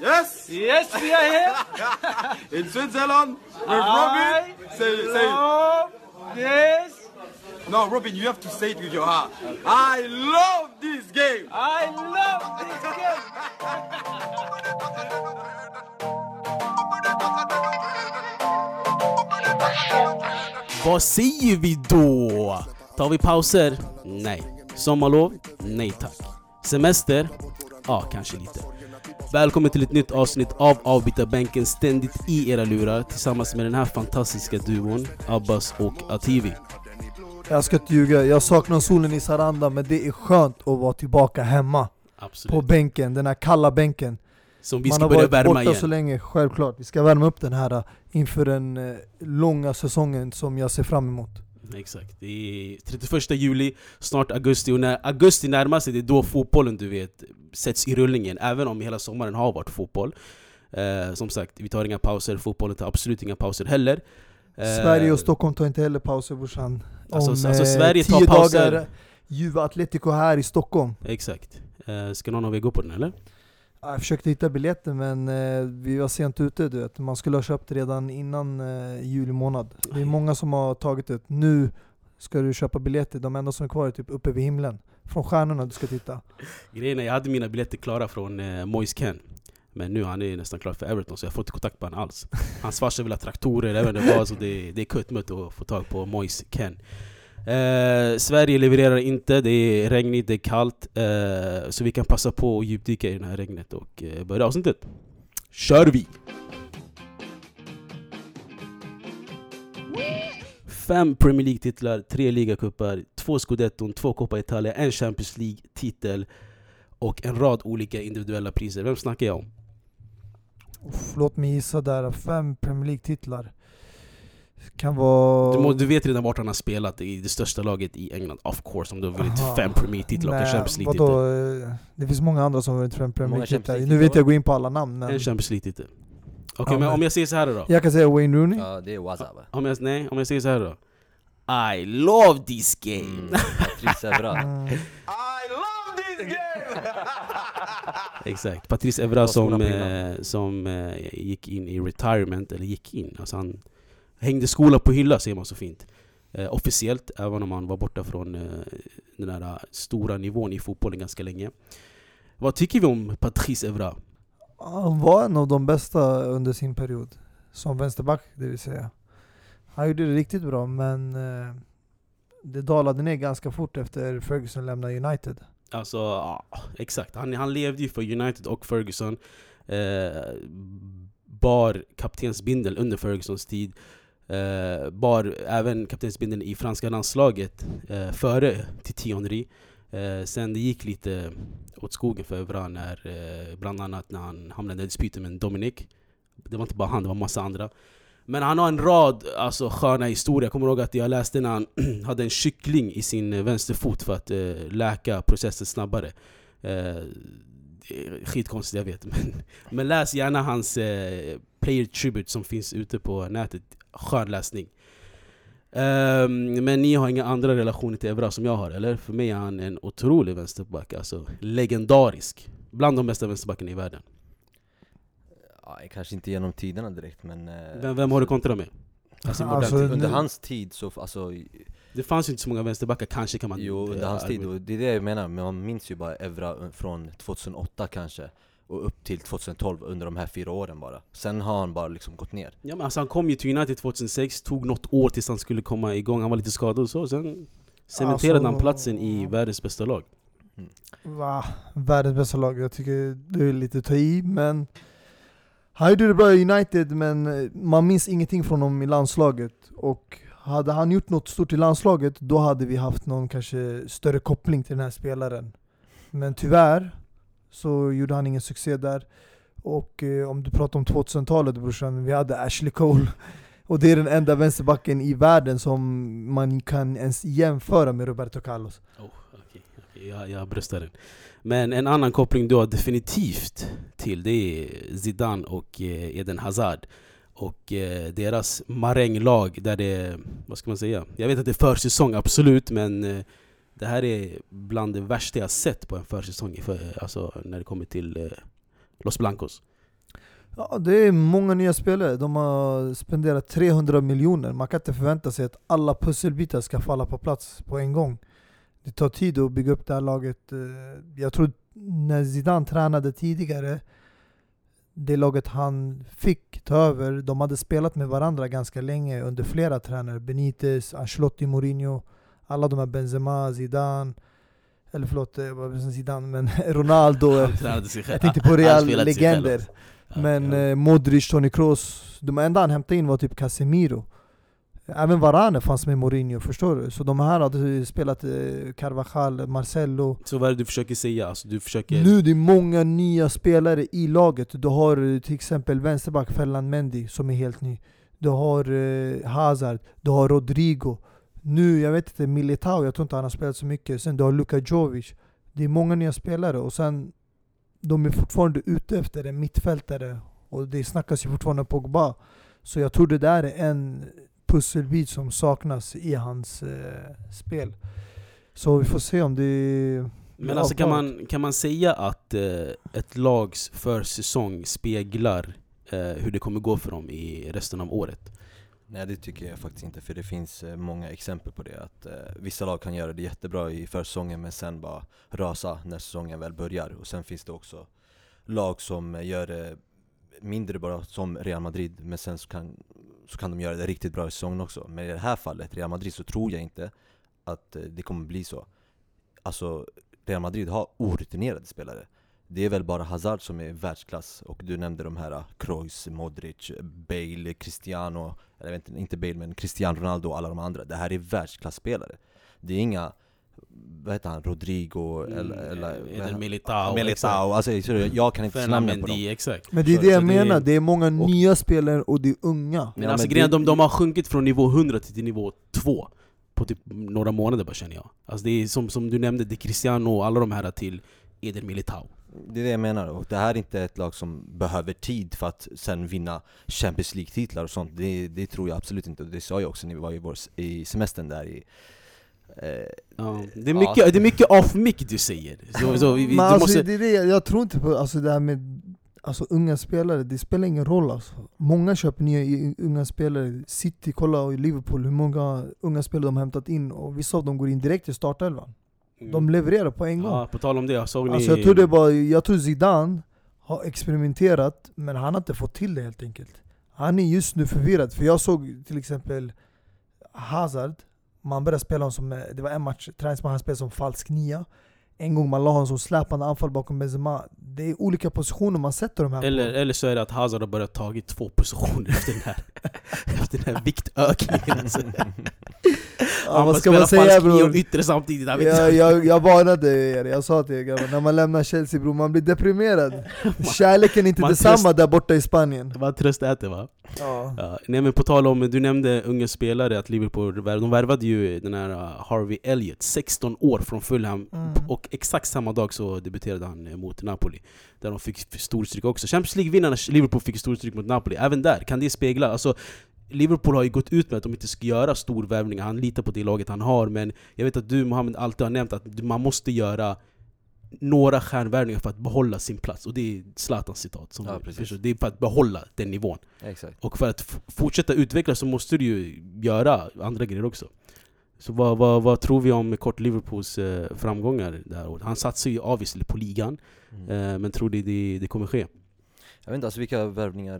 Yes! Yes, we are here. In Switzerland with Robin. Say it, say it. love this. No, Robin, you have to say it with your heart. I love this game. I love this game. Vad säger vi då? Tar vi pauser? Nej. Sommarlov? Nej tack. Semester? Ja, kanske lite. Välkommen till ett nytt avsnitt av Avbytarbänken ständigt i era lurar tillsammans med den här fantastiska duon Abbas och Ativi. Jag ska inte ljuga, jag saknar solen i Saranda men det är skönt att vara tillbaka hemma på Absolut. bänken, den här kalla bänken. Som vi Man ska har börja varit värma borta igen. så länge, självklart. Vi ska värma upp den här uh, inför den uh, långa säsongen som jag ser fram emot. Exakt. Det är 31 juli, snart augusti. Och när augusti närmar sig, det är då fotbollen du vet sätts i rullningen. Även om hela sommaren har varit fotboll. Eh, som sagt, vi tar inga pauser. Fotbollen tar absolut inga pauser heller. Eh, Sverige och Stockholm tar inte heller pauser brorsan. Alltså, Om alltså, eh, Sverige tar tio pauser. dagar, Juve Atletico här i Stockholm. Exakt. Eh, ska någon av er gå på den eller? Ja, Jag försökte hitta biljetter men eh, vi var sent ute du vet. Man skulle ha köpt redan innan eh, juli månad. Det är många som har tagit det. Nu ska du köpa biljetter, de enda som är kvar är typ uppe vid himlen. Från stjärnorna du ska titta. Grejen är, jag hade mina biljetter klara från eh, Moise Ken. Men nu han är nästan klar för Everton så jag får inte kontakt med honom alls. Hans farsa vill ha traktorer, vet inte vad, så det, det är kuttmutt att få tag på Moise Ken. Eh, Sverige levererar inte, det är regnigt, det är kallt. Eh, så vi kan passa på att djupdyka i det här regnet och eh, börja avsnittet. Kör vi! Fem Premier League-titlar, tre ligacuper, två scudetton, två Coppa Italia, en Champions League-titel och en rad olika individuella priser. Vem snackar jag om? Låt mig gissa där, fem Premier League-titlar. Kan vara... Du, må, du vet redan vart han har spelat i det största laget i England, of course, om du har vunnit Aha. fem Premier League-titlar och en Champions League-titel. eh, Det finns många andra som har vunnit fem Premier League-titlar. Nu vet League-titlar. jag gå in på alla namn men En Champions League-titel. Okej, Ja, men men- om jag säger så här då? jag kan säga Wayne Rooney. Ja, det är Waza va? Om jag, nej, om jag säger så här då? I love this game! Mm, Patrice Evra. Mm. I love this game. Exakt, Patrice Evra Vad som, eh, som eh, gick in i retirement, eller gick in, alltså han hängde skolan på hylla säger man så fint. Eh, officiellt, även om han var borta från eh, den här eh, stora nivån i fotbollen ganska länge. Vad tycker vi om Patrice Evra? Han var en av de bästa under sin period. Som vänsterback, det vill säga. Han gjorde det riktigt bra, men eh, det dalade ner ganska fort efter Ferguson lämnade United. Alltså, ja, exakt. Han, han levde ju för United och Ferguson. Eh, bar kaptensbindel under Fergusons tid. Eh, bar även kaptensbindeln i franska landslaget eh, före Titi Henry. Eh, sen det gick lite åt skogen för Evra när, eh, bland annat när han hamnade i dispyten med Dominic. Det var inte bara han, det var massa andra. Men han har en rad alltså, sköna historier. Jag kommer ihåg att jag läste när han hade en kyckling i sin vänsterfot för att eh, läka processen snabbare. Eh, skitkonstigt, jag vet. Men, men läs gärna hans eh, player tribute som finns ute på nätet. Skön läsning. Ehm, men ni har inga andra relationer till Evra som jag har, eller? För mig är han en otrolig vänsterback. Alltså legendarisk. Bland de bästa vänsterbackarna i världen. Ja, kanske inte genom tiderna direkt men... eh, Vem, vem har du kontra med? Alltså, Alltså. Under nu- hans tid så, alltså, Det fanns ju inte så många vänsterbackar, kanske kan man... jo under eh, hans tid, och det är det jag menar, men man minns ju bara Evra från 2008 kanske Och upp till 2012 under de här fyra åren bara Sen har han bara liksom gått ner Ja, men alltså, han kom ju till United 2006, tog något år tills han skulle komma igång, han var lite skadad och så, sen cementerade Alltså- han platsen i världens bästa lag. Va? Världens bästa lag. Jag tycker det är lite att ta i, men han gjorde det bra i United, men eh, man minns ingenting från honom i landslaget. Och hade han gjort något stort i landslaget, då hade vi haft någon kanske större koppling till den här spelaren. Men tyvärr så gjorde han ingen succé där. Och eh, om du pratar om 2000-talet brorsan, vi hade Ashley Cole. Och det är den enda vänsterbacken i världen som man kan ens jämföra med Roberto Carlos. Oh, okay, okay. jag, jag bröstar den. Men en annan koppling du har definitivt till, det är Zidane och eh, Eden Hazard. Och eh, deras maränglag där det, vad ska man säga? Jag vet att det är försäsong, absolut, men eh, det här är bland det värsta jag sett på en försäsong, för, alltså när det kommer till eh, Los Blancos. Ja, det är många nya spelare. De har spenderat 300 miljoner. Man kan inte förvänta sig att alla pusselbitar ska falla på plats på en gång. Det tar tid att bygga upp det här laget. Eh, jag tror när Zidane tränade tidigare, det laget han fick ta över, de hade spelat med varandra ganska länge under flera tränare. Benitez, Ancelotti, Mourinho, alla de här Benzema, Zidane, eller förlåt, eh, Zidane, men Ronaldo. Jag tänkte på Han Real spelade sig själv legender. också. Ja, Men eh, Modric, Toni Kroos, de enda han hämtade in var typ Casemiro. Även Varane fanns med Mourinho, förstår du? Så de här hade spelat eh, Carvajal, Marcelo. Så vad är det du försöker säga? Alltså, du försöker... Nu det är många nya spelare i laget. Du har eh, till exempel vänsterback Ferland Mendy som är helt ny. Du har eh, Hazard, du har Rodrigo. Nu, jag vet inte, Militao, jag tror inte han har spelat så mycket. Sen du har Luka Jovic. Det är många nya spelare och sen de är fortfarande ute efter en mittfältare och det snackas ju fortfarande om Pogba. Så jag tror det där är en pusselbit som saknas i hans eh, spel. Så vi får se om det... Men alltså kan man, kan man säga att eh, ett lags försäsong speglar eh, hur det kommer gå för dem i resten av året? Nej det tycker jag faktiskt inte, för det finns eh, många exempel på det. Att eh, vissa lag kan göra det jättebra i försäsongen men sen bara rasa när säsongen väl börjar. Och sen finns det också lag som eh, gör det mindre bra, som Real Madrid, men sen så kan, så kan de göra det riktigt bra i säsongen också. Men i det här fallet, Real Madrid, så tror jag inte att eh, det kommer bli så. Alltså, Real Madrid har orutinerade spelare. Det är väl bara Hazard som är världsklass, och du nämnde de här eh, Kroos, Modric, Bale, Cristiano, eller inte, inte Bale men Cristiano Ronaldo och alla de andra. Det här är världsklasspelare. Det är inga, vad heter han, Rodrigo eller... eller Mm, Eden Militao, Militao, alltså jag, kan inte namnen på dem. Exakt. Men det är det jag menar, det är många och- nya spelare och det är unga. Men Ja, alltså men grejen, det- de, de har sjunkit från nivå 100 till, till nivå 2 På typ några månader bara känner jag Alltså det är som, som du nämnde, det är Cristiano och alla de här till Eden Militao Det är det jag menar, och det här är inte ett lag som behöver tid för att sen vinna Champions League-titlar och sånt. Det, det tror jag absolut inte, och det sa jag också när vi var i, vår, i semestern där i... Eh, ja, det, är Ja. mycket, det är mycket off mic du säger så, så vi, vi, Men du alltså, måste, det är det, jag tror inte på alltså, det här med alltså, unga spelare, det spelar ingen roll alltså. Många köper nya i- unga spelare, City, kolla och i Liverpool hur många unga spelare de har hämtat in och vissa av dem går in direkt i startelvan. De levererar på en gång. Mm. ja, På tal om det, såg ni... Alltså jag tror det bara, jag tror Zidane har experimenterat, men han har inte fått till det helt enkelt. Han är just nu förvirrad, för jag såg till exempel Hazard, man började spela honom som, eh, det var en match, träningsmatch, han spelade som falsk nia. En gång man la honom som släpande anfall bakom Benzema. Det är olika positioner man sätter de här eller, på. eller så är det att Hazard har börjat tagit två positioner efter den här, efter den här viktökningen alltså. Ja, Han vad ska man säga nio och bror? yttre samtidigt, jag vet Jag, jag, jag varnade er, jag sa till er grabbar, när man lämnar Chelsea bror, man blir deprimerad. Kärleken är inte man detsamma tröst- där borta i Spanien. Det var tröst äter va? Ja. Ja, nej men på tal om, du nämnde unga spelare, att Liverpool de värvade ju den här uh, Harvey Elliott, 16 år från Fulham Mm. Och exakt samma dag så debuterade han eh, mot Napoli Där de fick storstryk också Champions League-vinnarna Liverpool fick storstryk mot Napoli Även där, kan det spegla? Alltså, Liverpool har ju gått ut med att de inte ska göra storvärvningar Han litar på det laget han har Men jag vet att du Mohammed alltid har nämnt att man måste göra några stjärnvärvningar för att behålla sin plats Och det är Zlatans citat som Ja, du. Det är för att behålla den nivån exakt. och för att fortsätta utvecklas så måste du ju göra andra grejer också. Så vad, vad, vad tror vi om kort Liverpools eh, framgångar det här året? Han satsar ju obviously på ligan, Mm. eh, men tror du det, det kommer ske? Jag vet inte alltså vilka värvningar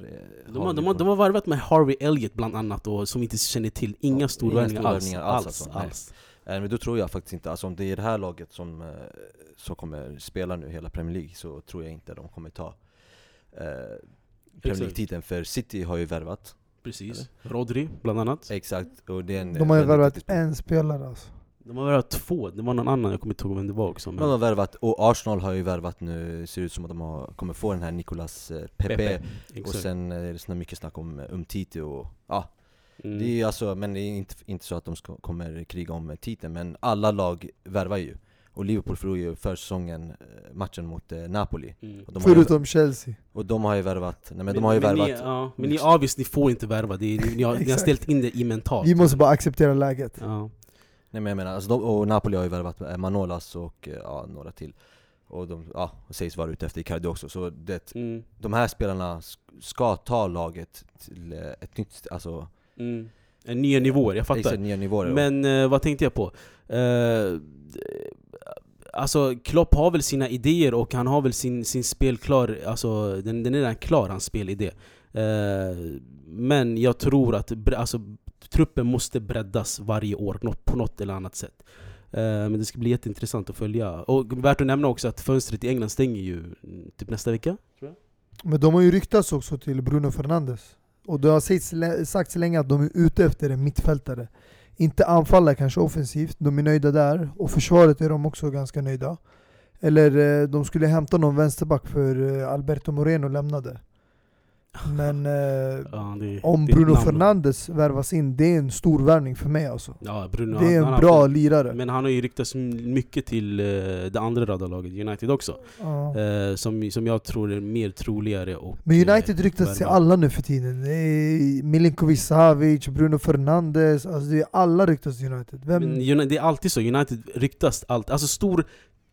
eh, De har, de, har, de har varvat med Harvey Elliott bland annat, och, som vi inte känner till. Inga Ja, storvärvningar inga alls. alls alls, alltså, nej. alls. Eh, Men då tror jag faktiskt inte, alltså om det är det här laget som, eh, som kommer spela nu hela Premier League så tror jag inte de kommer ta eh, Premier. League-titeln för City har ju värvat Precis. Rodri, bland annat. Exakt, och det är en De har ju värvat en spelare alltså. De har värvat två, det var någon annan, jag kommer inte ihåg vem det var också. De har värvat, och Arsenal har ju värvat nu, ser ut som att de har, kommer få den här Nicolas eh, Pepe, Pepe, och sen är det så mycket snack om Umtiti och ja, Mm. det är ju alltså, men det är inte, inte så att de ska, kommer kriga om titeln, men alla lag värvar ju Och Liverpool förlorade ju försäsongen, eh, matchen mot eh, Napoli Mm. och de, har ju, Förutom Chelsea. och de har ju värvat, nej men de har ju men, värvat ni, ja, men ni obviously ni får inte värva, det är, ni, ni, har, ni har ställt in det i mentalt. Vi måste bara acceptera läget. Ja. Nej men jag menar, alltså de, och Napoli har ju värvat eh, Manolas och ja, några till Och de ja, sägs vara ute efter Icardi också, så det, Mm. de här spelarna sk- ska ta laget till ett nytt, alltså Mm. En nya nivåer, jag fattar. exakt, nya nivåer. Men eh, vad tänkte jag på? Eh, alltså Klopp har väl sina idéer och han har väl sin, sin spel klar, alltså den, den är redan klar, hans spelidé. Eh, men jag tror att alltså, truppen måste breddas varje år något, på något eller annat sätt. Eh, men det ska bli jätteintressant att följa. Och värt att nämna också att fönstret i England stänger ju mm, typ nästa vecka. Men de har ju ryktats också till Bruno Fernandes. Och det har sagts, länge att de är ute efter en mittfältare. Inte anfallare kanske offensivt, de är nöjda där. Och försvaret är de också ganska nöjda. Eller eh, de skulle hämta någon vänsterback för eh, Alberto Moreno lämnade. Men eh, Ja, det, om det Bruno. Fernandes värvas in, det är en stor värvning för mig alltså. Ja, Bruno, Det är han- en han bra har- lirare. Men han har ju ryktats mycket till eh, det andra radarlaget, United också. Ja. Eh, som, som jag tror är mer troligare och... Men United eh, ryktas till alla nu för tiden. Milinkovic Savic, Bruno Fernandes, alltså det är alla ryktas till United. Vem? Men det är alltid så, United ryktas allt. Alltså stor,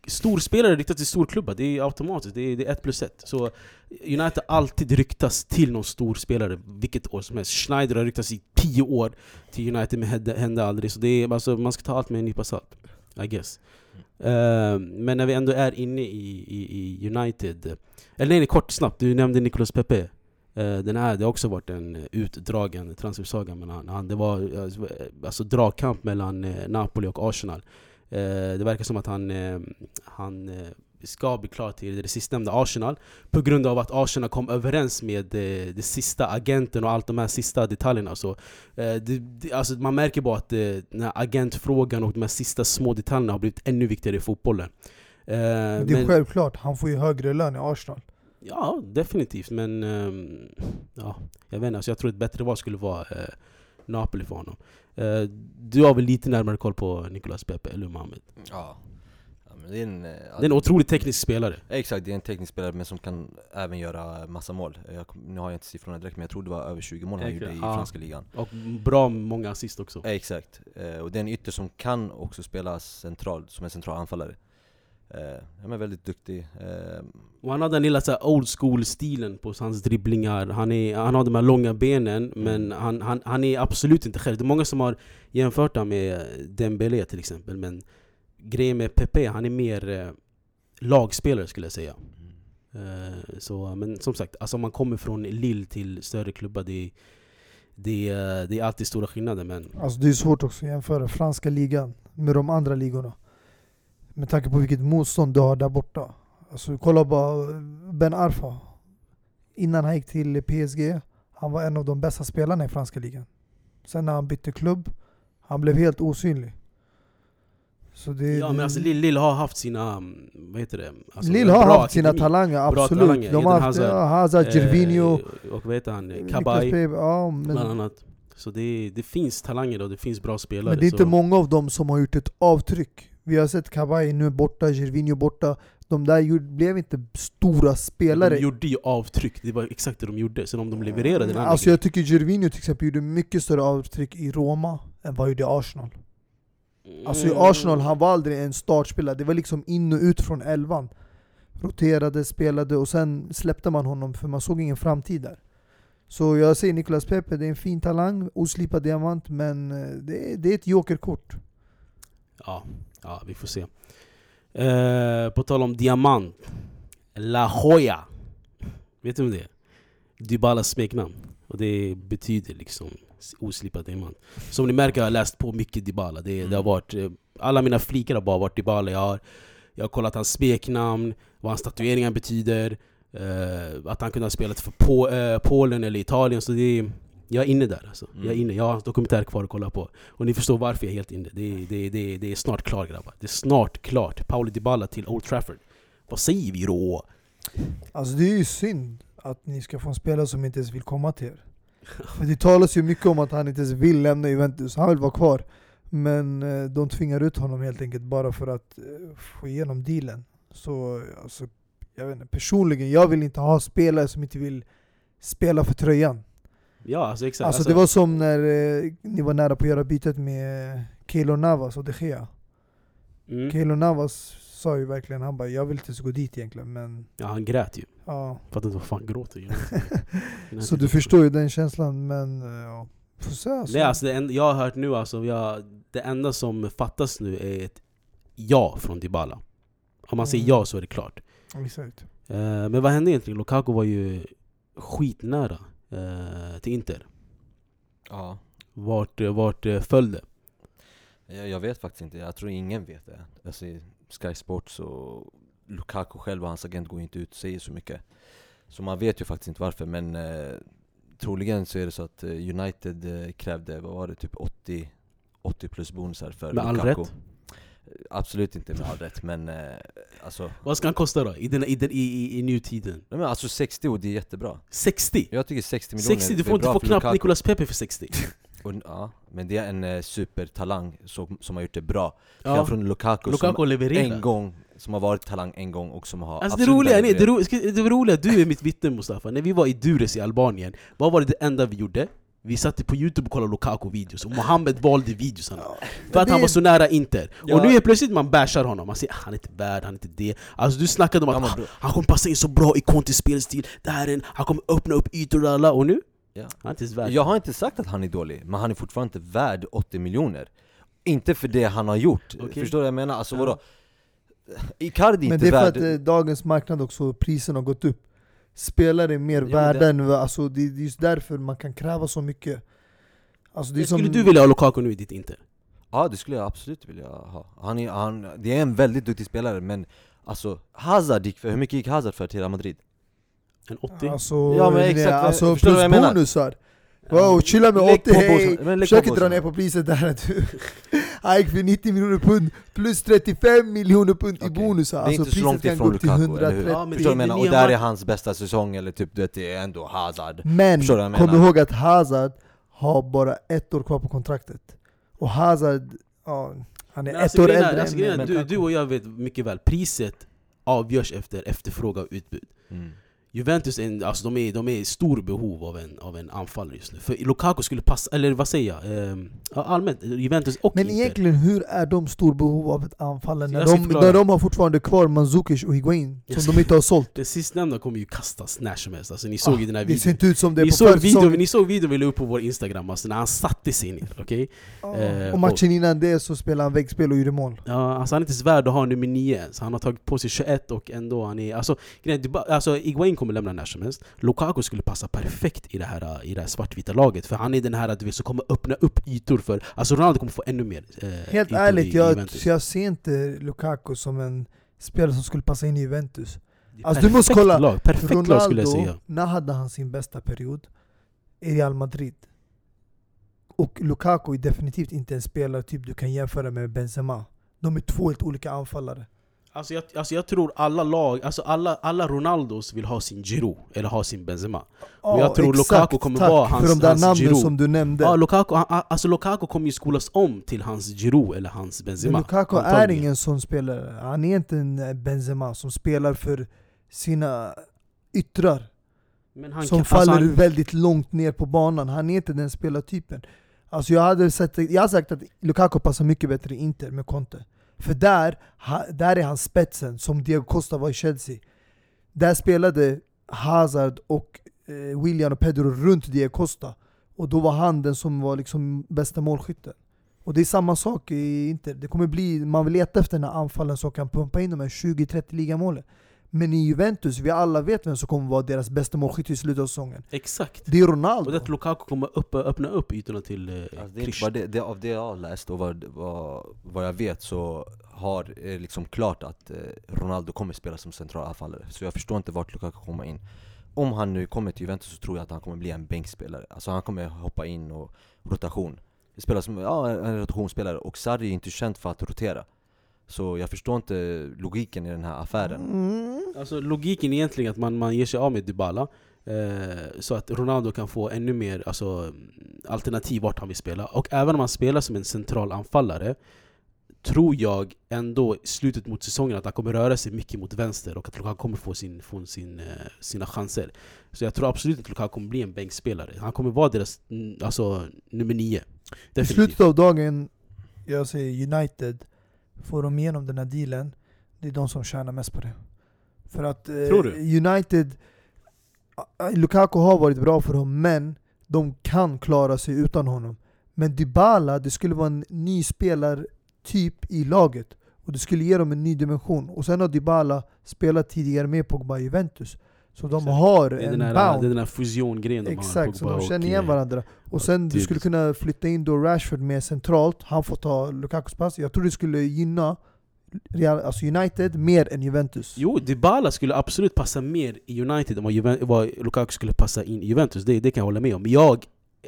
storspelare ryktas till storklubbar, det är automatiskt, det är, det är ett plus ett. Så United alltid ryktas till någon storspelare, vilket år som helst. Schneider har ryktats i tio år till United, men hände, hände aldrig. Så det är, alltså, man ska ta allt med en nypa salt, I guess. Uh, men när vi ändå är inne i, i, i United, eller nej, nej, kort snabbt, du nämnde Nicolas Pepe. Eh, den här, det har också varit en utdragen transfersaga mellan han. Det var eh, alltså dragkamp mellan Napoli och Arsenal. Eh, Det verkar som att han, eh, han eh, ska bli klar till det sistnämnda Arsenal på grund av att Arsenal kom överens med eh, det sista agenten och allt de här sista detaljerna. Så, eh, det, det, alltså man märker bara att eh, den här agentfrågan och de här sista små detaljerna har blivit ännu viktigare i fotbollen. Eh, Men det är självklart, han får ju högre lön i Arsenal. Ja, definitivt. Men ehm, ja, jag vet inte, alltså jag tror ett bättre val skulle vara eh, Napoli för honom. Eh, du har väl lite närmare koll på Nicolas Pepe, eller hur Mohamed? Ja. ja men det är en, eh, Det är en otroligt teknisk spelare. Exakt, det är en teknisk spelare men som kan även göra massa mål. Jag, nu har jag inte siffrorna direkt men jag tror det var över 20 mål han gjorde i ja. franska ligan. Och bra många assist också. Exakt, eh, och det är en ytter som kan också spela central, som en central anfallare. Eh, han är väldigt duktig. Eh, Och han har den lilla så här, old school-stilen på hans dribblingar. Han, är, han har de här långa benen, men han, han, han är absolut inte själv. Det är många som har jämfört honom med Dembélé till exempel. Men grejen med Pepe, han är mer eh, lagspelare skulle jag säga. Eh, så, men som sagt, alltså om man kommer från Lille till större klubbar, det, det, är- det är alltid stora skillnader. Men Alltså det är svårt också att jämföra franska ligan med de andra ligorna. Med tanke på vilket motstånd du har där borta. Alltså kolla bara Ben Arfa. Innan han gick till PSG, han var en av de bästa spelarna i franska ligan. Sen när han bytte klubb, han blev helt osynlig. Det, ja, men alltså Lille, Lille har haft sina, mm, vad heter det? Alltså, Lille har haft sina talanger, absolut. talanger. De har haft Hazard, Hazard, Gervinho, Eh, och vad heter han? Kabay. Ja, bland annat. Så det, det finns talanger och det finns bra spelare. men det är inte så. många av dem som har gjort ett avtryck. Vi har sett Kabay nu borta, Gervinho borta. De där blev inte stora spelare. De gjorde ju avtryck, det var exakt det de gjorde. Sen om de levererade den Alltså jag tycker Gervinho till exempel gjorde mycket större avtryck i Roma än vad han gjorde i Arsenal. Alltså Mm. i Arsenal, han var aldrig en startspelare. Det var liksom in och ut från elvan. Roterade, spelade och sen släppte man honom för man såg ingen framtid där. Så jag säger Nicolas Pepe, det är en fin talang, oslipad diamant, men eh, det är, det är ett jokerkort. Ja, ja, vi får se. Eh, på tal om diamant. La Joya. Vet du om det är? Dybalas smeknamn. Och det betyder liksom oslipad diamant. Som ni märker har jag läst på mycket Dybala. Det, det har varit, eh, alla mina flikar har bara varit Dybala. Jag har, jag har kollat hans smeknamn, vad hans tatueringar betyder. eh, att han kunde ha spelat för eh, Polen eller Italien. Så det jag är inne där alltså. Jag är Mm. inne, jag har dokumentär kvar att kolla på. Och ni förstår varför jag är helt inne. Det är, det, är, det, är, det är snart klart grabbar. Det är snart klart. Paolo Dybala till Old Trafford. Vad säger vi då? Alltså det är ju synd att ni ska få en spelare som inte ens vill komma till er. För det talas ju mycket om att han inte ens vill lämna Juventus, han vill vara kvar. Men eh, de tvingar ut honom helt enkelt bara för att eh, få igenom dealen. Så alltså, jag vet inte, personligen, jag vill inte ha spelare som inte vill spela för tröjan. Ja, alltså exakt. Alltså, det var som när eh, ni var nära på att göra bytet med Keylor Navas och De Gea. mm. Keylor Navas sa ju verkligen, han bara jag vill inte ens gå dit egentligen men Ja, han grät ju. ja. Fattar inte vad fan gråter. United Så du förstår ju den känslan men eh, ja, får se alltså. Nej, alltså det enda, jag har hört nu alltså, jag, det enda som fattas nu är ett ja från Dybala. Om man säger Mm. ja så är det klart. Exakt. Eh, men vad hände egentligen? Lukaku var ju skitnära eh, till Inter. Ja, Vart, eh, vart eh, föll det? jag, jag vet faktiskt inte, jag tror ingen vet det. Alltså Sky Sports och Lukaku själv och hans agent går inte ut och säger så mycket. Så man vet ju faktiskt inte varför, men eh, troligen så är det så att eh, United krävde, vad var det, typ 80, 80 plus bonusar för Med all Lukaku. rätt. Absolut inte med all rätt, men eh, alltså, Vad ska han kosta då? I, den, i, den, i, i, i nutiden? nej, men alltså 60 och det är jättebra. 60? Jag tycker 60 miljoner 60? Du får inte få knappt. Nicolas Pepe för 60 Och, ja, men det är en eh, supertalang som, som har gjort det bra. Ja. från Lukaku, Lukaku som en gång, som har varit talang en gång och som har Alltså det roliga, nej, det, ro, det roliga, du är mitt vittne Mustafa, när vi var i Dures i Albanien, vad var det enda vi gjorde? Vi satt på youtube och kollade Lukaku-videos, och Mohammed valde videosarna För att han var så nära Inter Ja. Och nu är plötsligt man bashar honom, man säger "Ah, han är inte värd, han är inte det Alltså du snackade om Ja, att men "Ah, bro- han kommer passa in så bra i Contes spelstil, det här är en, han kommer öppna upp ytor och alla, och nu? Ja. Han är inte värd Jag har inte sagt att han är dålig, men han är fortfarande inte värd 80 miljoner Inte för det han har gjort, Okej. förstår du vad jag menar? Alltså Ja. vadå? Icardi är Men inte det är för värd... att eh, dagens marknad också, priserna har gått upp Spelare är mer men värda det- alltså det det är just därför man kan kräva så mycket alltså, det är Skulle som, du vilja ha Lukaku nu i ditt Inter? Ja det skulle jag absolut vilja ha han är, han, Det är en väldigt duktig spelare, men alltså Hazard gick för, hur mycket gick Hazard för till Real Madrid? En 80? Alltså, Ja, men exakt, alltså förstår du plus vad jag menar? bonusar Wow, chilla med Lägg 80 på hej! Försök inte dra ner på priset där du Han gick för 90 miljoner pund plus 35 miljoner pund i Okej. bonusar Det är Alltså inte så långt ifrån Lukaku, eller hur? 130 Ja, men menar? Och där är hans bästa säsong, eller typ det är ändå Hazard Men kom ihåg att Hazard har bara ett år kvar på kontraktet Och Hazard, ja, han är Men ett alltså, år grejen äldre alltså, än grejen du, du och jag vet mycket väl, priset avgörs efter efterfrågan och utbud mm. Juventus är, en, alltså de är, de är i stor behov av en, av en anfallare just nu För Lukaku skulle passa, eller vad säger jag? Ehm, allmänt, Juventus och Men Inter egentligen, hur är de stor behov av ett anfallare Så när de, när de har fortfarande kvar Mandzukic och Higuain som ska- de inte har sålt? Den sistnämnda kommer ju kastas när som helst, alltså, ni såg ju den här Ah, det ser videon inte ut som det ni på såg, videon, ni såg videon vi la upp på vår instagram, alltså när han satte sig ner, okej? Ja. Eh, och matchen innan det så spelade han väggspel och gjorde mål. Ja, alltså han är inte ens värd att ha nummer 9 ens. Han har tagit på sig 21 och ändå han är... Alltså, grejen det alltså Iguain kommer lämna när som helst. Lukaku skulle passa perfekt i det här, i det här svartvita laget. För han är den här du vet, som kommer öppna upp ytor för... Alltså Ronaldo kommer få ännu mer eh, Helt ärligt, i jag, Juventus. jag ser inte Lukaku som en spelare som skulle passa in i Juventus. Alltså, du måste kolla. Lag, perfekt lag skulle jag Ronaldo, säga. när hade han sin bästa period? I Real Madrid. Och Lukaku är definitivt inte en spelare typ du kan jämföra med Benzema. De är två helt olika anfallare. Alltså jag, alltså jag tror alla lag, alltså alla, alla Ronaldos vill ha sin Giroud, eller ha sin Benzema. Och jag tror Lukaku kommer tack vara för hans- de där namnen Giroud. som du nämnde. Ja, Lukaku, han, alltså Lukaku kommer ju skolas om till hans Giroud eller hans Benzema. Men Lukaku är antagligen. ingen sån spelare. Han är inte en eh, Benzema som spelar för sina yttrar. Som kan- faller alltså han- väldigt långt ner på banan. Han är inte den spelartypen. Alltså jag, hade sett, jag har sagt att Lukaku passar mycket bättre i Inter med Conte. För där, där är han spetsen, som Diego Costa var i Chelsea. Där spelade Hazard och eh, William och Pedro runt Diego Costa. Och då var han den som var liksom bästa målskytten. Och det är samma sak i Inter. Det kommer bli, man vill leta efter den här anfallen som kan pumpa in de här 20-30 ligamålen. Men i Juventus, vi alla vet vem som kommer vara deras bästa målskytt i slutet av säsongen. Exakt. Det är Ronaldo. Och det att Lukaku kommer upp, öppna upp ytorna till eh, Alltså, det är det, det, av det jag har läst och vad, vad, vad jag vet så har är liksom klart att eh, Ronaldo kommer spela som central anfallare. Så jag förstår inte vart Lukaku kommer in. Om han nu kommer till Juventus så tror jag att han kommer bli en bänkspelare. Alltså han kommer hoppa in och rotation. Spela som ja, en rotationsspelare. Och Sarri är inte känd för att rotera Så jag förstår inte logiken i den här affären. Mm. Alltså logiken är egentligen att man, man ger sig av med Dybala eh, Så att Ronaldo kan få ännu mer alltså, alternativ vart han vill spela. Och även om han spelar som en central anfallare Tror jag ändå i slutet mot säsongen att han kommer röra sig mycket mot vänster och att Lukaku kommer få, sin, få sin, eh, sina chanser. Så jag tror absolut att Lukaku kommer bli en bänkspelare. Han kommer vara deras alltså, nummer nio. I Definitivt. slutet av dagen, jag säger United, får de igenom den här dealen Det är de som tjänar mest på det. För att eh? United, ah, Lukaku har varit bra för dem, men de kan klara sig utan honom. Men Dybala, det skulle vara en ny spelartyp i laget. Och det skulle ge dem en ny dimension. Och sen har Dybala spelat tidigare med Pogba i Juventus. Så de Exakt. har Det en här, det är bound. den här fusiongrejen de har. Exakt, så Pogba de känner igen varandra. Och sen du skulle kunna flytta in då Rashford mer centralt, han får ta Lukakus pass. Jag tror det skulle gynna Real, alltså United mer än Juventus. Jo, Dybala skulle absolut passa mer i United än vad, Juven- vad Lukaku skulle passa in i Juventus, det, det kan jag hålla med om. Jag,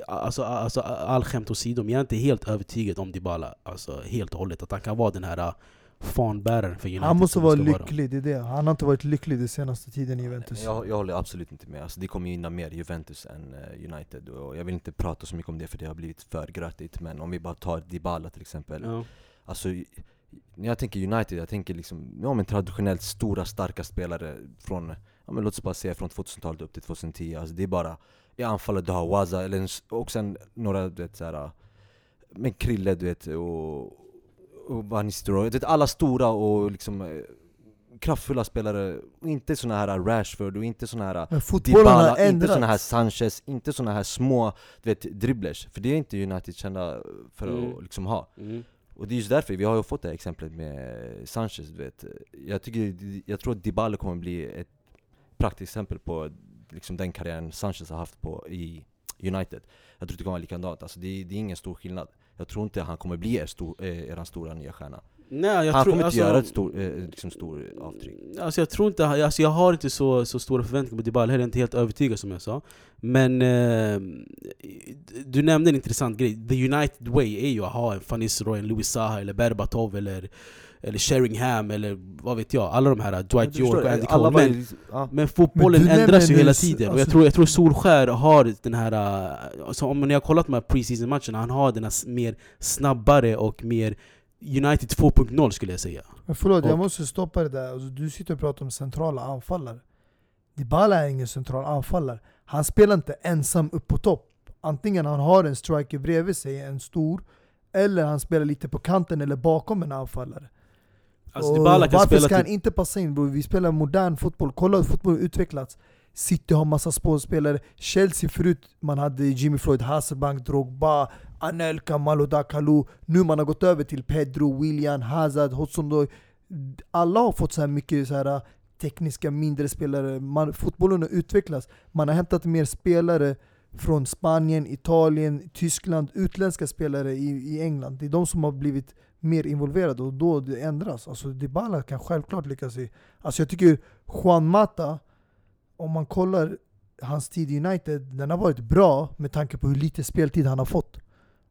alltså, alltså all skämt åsido, men jag är inte helt övertygad om Dybala, alltså helt och hållet. Att han kan vara den här fanbäraren för United. Han måste vara lycklig, det är det. Han har inte varit lycklig den senaste tiden i Juventus. Jag, jag håller absolut inte med, alltså, det kommer gynna mer Juventus än eh, United och jag vill inte prata så mycket om det för det har blivit för grötigt Men om vi bara tar Dybala till exempel Ja. Alltså, när jag tänker United, jag tänker liksom, ja men traditionellt stora starka spelare från, ja men låt oss bara säga från 2000-talet upp till 2010 Alltså det är bara, i anfallet du har Waza, eller och sen några du vet såhär Men Krille du vet, och, och Van Nistelrooy, alla stora och liksom eh, kraftfulla spelare, inte såna här Rashford och inte såna här har Dybala, inte såna här. Sanchez, inte såna här små du vet, dribblers. För det är inte United kända för Mm. att liksom ha. Mm. och det är just därför, vi har ju fått det här exemplet med Sanchez du vet. Jag, tycker, jag tror att Dybala kommer bli ett praktexempel på liksom den karriären Sanchez har haft på i United. Jag tror det kommer vara likadant, alltså det, är- det är ingen stor skillnad Jag tror inte han kommer bli er, stor, eh, eran stora nya stjärna. Nej, jag Han tror, kommer inte alltså, göra ett stor, eh, liksom stor avtryck. Alltså jag tror inte, alltså jag har inte så, så stora förväntningar på Dybala, heller inte helt övertygad som jag sa. Men eh, du nämnde en intressant grej, the United way är ju att ha en Van Nistelrooy, en Louis Saha eller Berbatov eller, eller Sheringham eller vad vet jag, alla de här Dwight York och Andy Cole men, ja. men fotbollen Men ändras ju hela tiden, och alltså- jag tror, jag tror Solskär har den här, äh, alltså om ni har kollat de här preseason matcherna han har den här mer snabbare och mer United 2.0 skulle jag säga Men förlåt, jag Och- måste stoppa det där. Alltså, du sitter och pratar om centrala anfallare. Dybala är ingen central anfallare. Han spelar inte ensam upp på topp. Antingen han har en striker bredvid sig, en stor, eller han spelar lite på kanten eller bakom en anfallare. Alltså Och kan varför ska han inte passa in bror? Vi spelar modern fotboll, kolla hur fotboll utvecklats. City har massa spelare. Chelsea förut, man hade Jimmy Floyd, Hasselbank, Drogba, Anelka, Maloda, Kalou. Nu man har gått över till Pedro, William, Hazard, Hudson Alla har fått så här mycket så här tekniska mindre spelare. Man, fotbollen har utvecklats. Man har hämtat mer spelare från Spanien, Italien, Tyskland, utländska spelare i, i England. Det är de som har blivit mer involverade och då det ändras. Alltså Dybala kan självklart lyckas i... Alltså jag tycker Juan Mata, om man kollar hans tid i United, den har varit bra med tanke på hur lite speltid han har fått.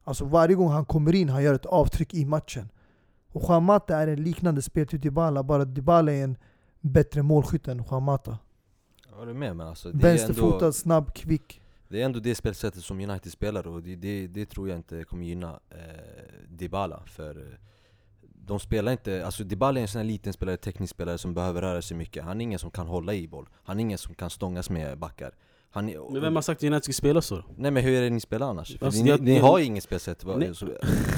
Alltså varje gång han kommer in, han gör ett avtryck i matchen. Och Juan Mata är en liknande spel till Dybala, bara Dybala är en bättre målskytt än Juan Mata. Jag håller med men alltså, är, ändå, Vänsterfotad, snabb, kvick. Det är ändå det spelsättet som United spelar och det, det, det tror jag inte kommer gynna eh, Dybala för eh, de spelar inte, alltså Dybala är en sån här liten spelare, teknisk spelare som behöver röra sig mycket Han är ingen som kan hålla i boll, han är ingen som kan stångas med backar han Men vem har sagt att United ska spela så? Nej men hur är det ni spelar annars? Alltså, ni, jag- ni har ju inget spelsätt Nej. så,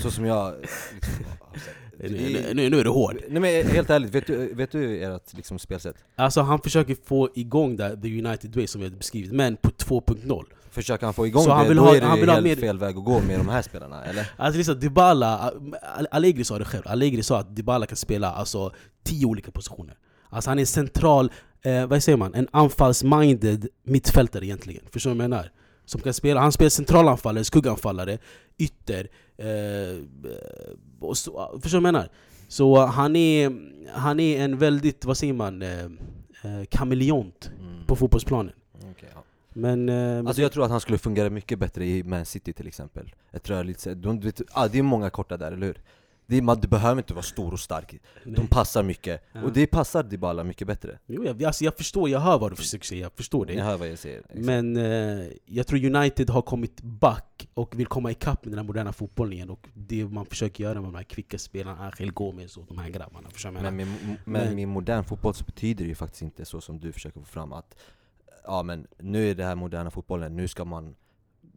så som jag liksom, sett. Nu, Det- nu, nu är du hård Nej men helt ärligt, vet du, vet du ert liksom, spelsätt? Alltså han försöker få igång det, the United way som jag beskrivit, men på 2.0 Försöker han få igång Så det, han vill då ha- är det han vill ha helt mer- fel väg att gå med de här spelarna, eller? Alltså liksom Dybala, Al- Allegri sa det själv, Allegri sa att Dybala kan spela alltså tio olika positioner Alltså han är en central, eh, vad säger man, en anfallsminded mittfältare egentligen, förstår du vad jag menar? Som kan spela, han spelar centralanfallare, skugganfallare, ytter, eh, och så, förstår du vad jag menar? Så han är, han är en väldigt, vad säger man, eh, eh, kameleont Mm. på fotbollsplanen Men... Eh, Alltså jag tror att han skulle fungera mycket bättre i Man City till exempel. Ett rörligt sätt, de, vet, ah, det är många korta där, eller hur? Det man, du behöver inte vara stor och stark, de nej. passar mycket, Ja. och det passar Dybala mycket bättre. Jo, jag, alltså jag förstår, jag hör vad du försöker säga, jag förstår det Ni hör vad jag säger exakt. Men eh, jag tror United har kommit back och vill komma ikapp med den här moderna fotbollen igen. Och det man försöker göra med de här kvicka spelarna, Angel Gomez och de här grabbarna. Jag Men med, men Men- med modern fotboll så betyder det ju faktiskt inte så som du försöker få fram att Ja men nu är det här moderna fotbollen, nu ska man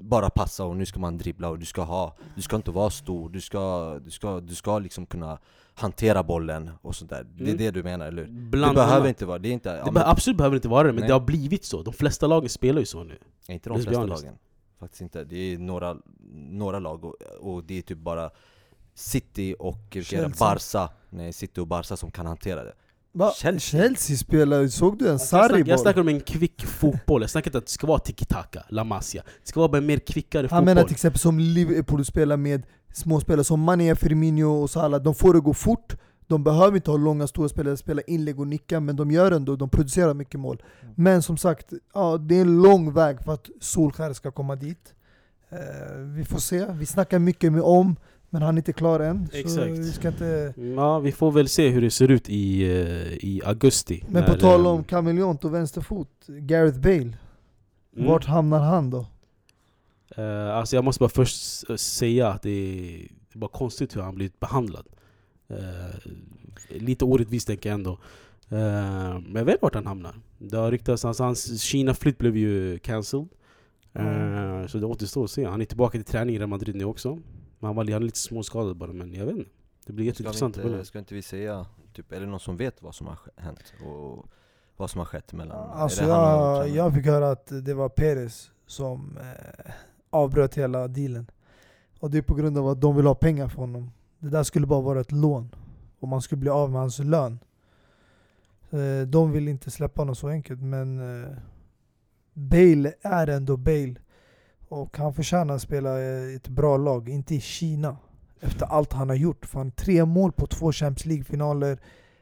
bara passa och nu ska man dribbla och du ska ha, du ska inte vara stor, du ska, du ska, du ska liksom kunna hantera bollen och sånt där. Det är Mm. det du menar, eller hur? Bland det behöver inte vara, det är inte, ja, Det men- be- absolut behöver inte vara det, men Nej. det har blivit så. De flesta lagen spelar ju så nu. Ja, inte de flesta lagen. Faktiskt inte. Det är några, några lag och, och det är typ bara City och. Barca, nej City och Barca som kan hantera det. Va? Chelsea. Chelsea spelar, såg du en sarri jag snackar om en kvick fotboll, jag snackar inte att det ska vara tiki-taka, La Masia. Det ska vara bara mer kvickare Han fotboll. menar till exempel som Liverpool spelar med småspelare som Mané, Firmino och Salah. De får det gå fort, de behöver inte ha långa stora spelare, spela inlägg och nicka, men de gör ändå, de producerar mycket mål. Mm. Men som sagt, ja, det är en lång väg för att Solskär ska komma dit. Eh, vi får se, vi snackar mycket med om, men han är inte klar än. Så Exakt. vi ska inte... Ja, vi får väl se hur det ser ut i, eh, i augusti. Men när, på tal eh, om kameleont och vänsterfot, Gareth Bale, mm. vart hamnar han då? Eh, alltså jag måste bara först säga att det är, det är bara konstigt hur han blivit behandlad. Eh, lite orättvist tänker jag ändå. Eh, men jag vet vart han hamnar. Det har ryktats, alltså hans Kina-flytt blev ju cancelled. Eh, Så det återstår att se. Han är tillbaka till träning i Real Madrid nu också. Men han var han är lite småskadad bara, men jag vet inte. Det blir Ska, jätteintressant följa. inte, ska inte vi säga, typ, är det någon som vet vad som har hänt? Och vad som har skett mellan... Alltså jag, jag fick höra att det var Perez som eh, avbröt hela dealen. Och det är på grund av att de vill ha pengar från honom. Det där skulle bara vara ett lån. Och man skulle bli av med hans lön. Eh, de vill inte släppa honom så enkelt men eh, Bale är ändå Bale. Och han förtjänar att spela i ett bra lag, inte i Kina. Efter allt han har gjort. Fan, tre mål på två Champions League-finaler.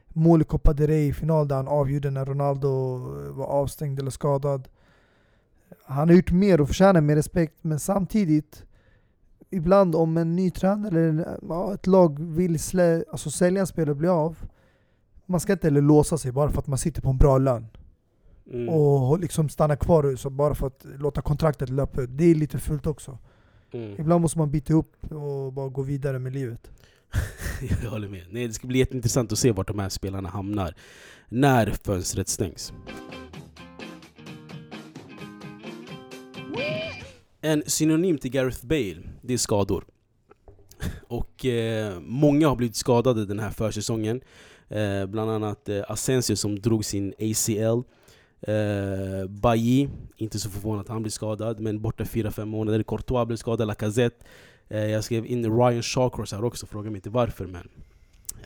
Mål i Copa del Rey final där han avgjorde när Ronaldo eh, var avstängd eller skadad. Han har gjort mer och förtjänar mer respekt, men samtidigt Ibland om en ny tränare eller ja, ett lag vill slä, alltså sälja en spelare och bli av Man ska inte heller låsa sig bara för att man sitter på en bra lön Mm. och liksom stanna kvar så bara för att låta kontraktet löpa ut. Det är lite fult också. Mm. Ibland måste man byta upp och bara gå vidare med livet. Jag håller med. Nej, det ska bli jätteintressant att se vart de här spelarna hamnar när fönstret stängs. En synonym till Gareth Bale, det är skador. Och eh, många har blivit skadade den här försäsongen. Eh, bland annat eh, Asensio som drog sin ACL. Eh, Bailly, inte så förvånad att han blir skadad, men borta 4-5 månader. Courtois blev skadad, Lacazette. Eh, jag skrev in Ryan Shawcross här också, fråga mig inte varför men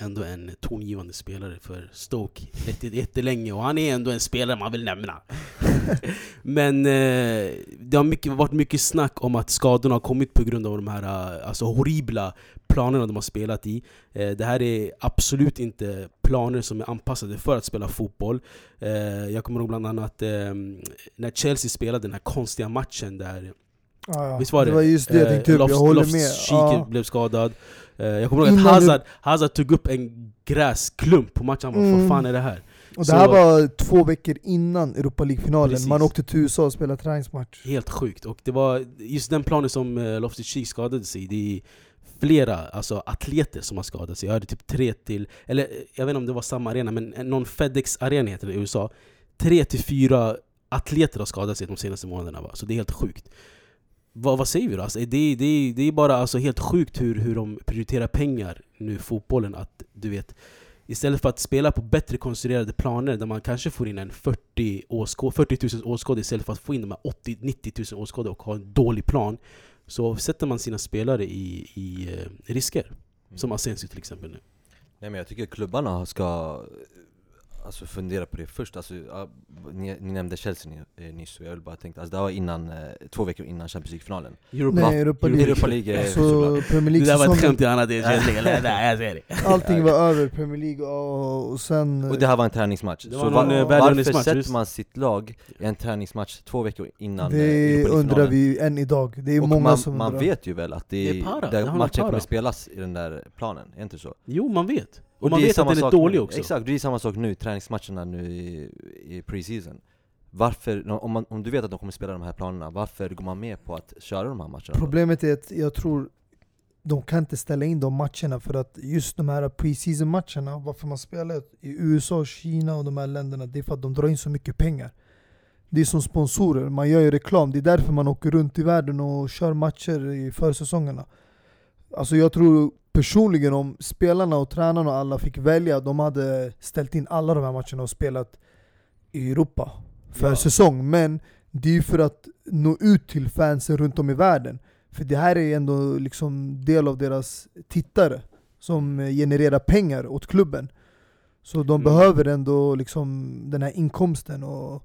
Ändå en tongivande spelare för Stoke jätte- jättelänge och han är ändå en spelare man vill nämna Men eh, det har mycket, varit mycket snack om att skadorna har kommit på grund av de här eh, alltså, horribla planerna de har spelat i eh, Det här är absolut inte planer som är anpassade för att spela fotboll eh, Jag kommer ihåg bland annat eh, när Chelsea spelade den här konstiga matchen där ja. Visst var det? det var just det jag Eh, tänkte upp, jag håller med. Ja. blev skadad Eh, Jag kommer ihåg att Hazard, Hazard tog upp en gräsklump på matchen, han bara Mm. vad fan är det här? Och Så- det här var två veckor innan Europa League-finalen. Man åkte till USA och spelade träningsmatch. Helt sjukt, och det var just den planen som uh, Loftus Cheek skadade sig i Det är flera alltså, atleter som har skadat sig Jag hörde typ tre till, eller eh, jag vet inte om det var samma arena men eh, någon Fedex-arena heter det i USA Tre till fyra atleter har skadat sig de senaste månaderna va? Så det är helt sjukt vad, vad säger vi då? Alltså, det, det, det är bara alltså helt sjukt hur, hur de prioriterar pengar nu, fotbollen. Att du vet, istället för att spela på bättre konstruerade planer där man kanske får in en 40, åskå, 40 000 åskådare istället för att få in de här 80-90 000 åskådare och ha en dålig plan. Så sätter man sina spelare i, i eh, risker. Som Asensio till exempel nu. Nej men jag tycker klubbarna ska Alltså fundera på det först, alltså, ja, ni, ni nämnde Chelsea eh, nyss och jag vill bara tänka, alltså det var innan, eh, två veckor innan Champions League-finalen Europa, Nej, Europa League. Europa League är Alltså. Premier det där var ett skämt i annat eller? Nej jag ser det. allting var över. Premier League och, och sen... Och det här var en träningsmatch, Det så var var, någon, eh, varför världsmatch, sätter just. man sitt lag i en träningsmatch två veckor innan eh, det Europa undrar vi än idag. Det är Och många man, som man undrar. vet ju väl att det, Det är para, det där handlar om matchen para. kommer spelas i den där planen, är inte så? Jo, man vet. Och, man det är vet att den är dålig nu. också. Exakt, det är samma sak nu, träningsmatcherna nu i, i pre-season Varför, om, man, om du vet att de kommer spela de här planerna, varför går man med på att köra de här matcherna? då? Problemet är att jag tror de kan inte ställa in de matcherna för att just de här pre-season matcherna, varför man spelar i USA, Kina och de här länderna, det är för att de drar in så mycket pengar. det är som sponsorer, man gör ju reklam. Det är därför man åker runt i världen och kör matcher i försäsongerna. Alltså jag tror personligen om spelarna och tränarna och alla fick välja, de hade ställt in alla de här matcherna och spelat i Europa för Ja. säsong. Men det är ju för att nå ut till fansen runt om i världen. För det här är ändå liksom del av deras tittare som genererar pengar åt klubben. Så de Mm. behöver ändå liksom den här inkomsten och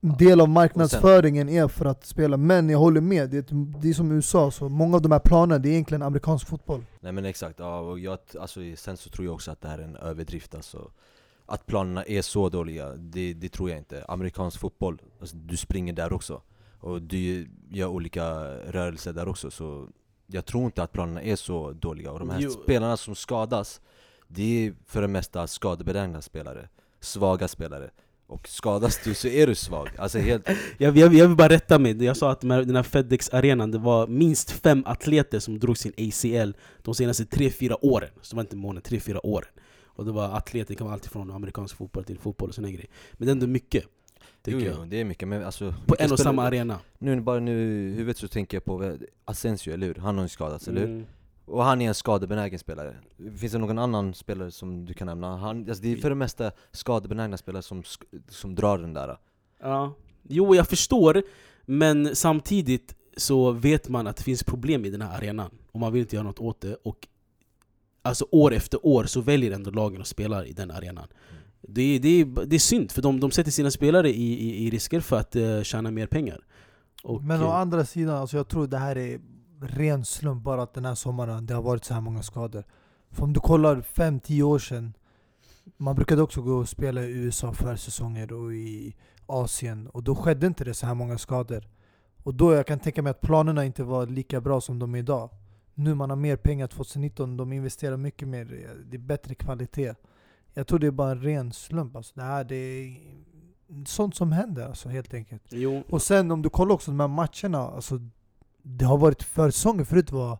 del av marknadsföringen är för att spela. Men jag håller med, det är, det är som USA, så många av de här planerna det är egentligen amerikansk fotboll. Nej men exakt, ja, och jag, alltså, sen så tror jag också att det här är en överdrift alltså. Att planerna är så dåliga, det, det tror jag inte. Amerikansk fotboll, alltså, du springer där också. Och du gör olika rörelser där också. Så jag tror inte att planerna är så dåliga. Och de här Jo. spelarna som skadas, det är för det mesta skadebenägna spelare. Svaga spelare. Och skadas du så är du svag. Alltså helt... Jag, jag, jag vill bara rätta mig, jag sa att den här Fedex-arenan, det var minst fem atleter som drog sin ACL de senaste 3-4 åren. Så det var inte månader, 3-4 åren. Och det var atleter, det kan vara allt från amerikansk fotboll till fotboll och såna grejer. Men det är ändå mycket, Jo, jo, det är mycket, men alltså... På en och samma arena. Nu bara nu i huvudet så tänker jag på Asensio, eller hur? Han har ju skadats, eller hur? Mm. Och han är en skadebenägen spelare. Finns det någon annan spelare som du kan nämna? Han, alltså det är för det mesta skadebenägna spelare som, som drar den där. Ja. Jo, jag förstår, men samtidigt så vet man att det finns problem i den här arenan. Och man vill inte göra något åt det. Och alltså år efter år så väljer ändå lagen att spela i den arenan. Det, är- det, är, det är synd, för de, de sätter sina spelare i, i, i risker för att uh, tjäna mer pengar. Och, Men å eh, andra sidan, alltså jag tror det här är ren slump bara att den här sommaren det har varit så här många skador. För om du kollar 5-10 år sedan, man brukade också gå och spela i USA för säsonger och i Asien och då skedde inte det så här många skador. Och då jag kan tänka mig att planerna inte var lika bra som de är idag. Nu man har mer pengar 2019, de investerar mycket mer, det är bättre kvalitet. Jag tror det är bara en ren slump. Alltså det här det är sånt som händer alltså, helt enkelt. Jo, Och sen om du kollar också de här matcherna, alltså, det har varit försäsonger förut var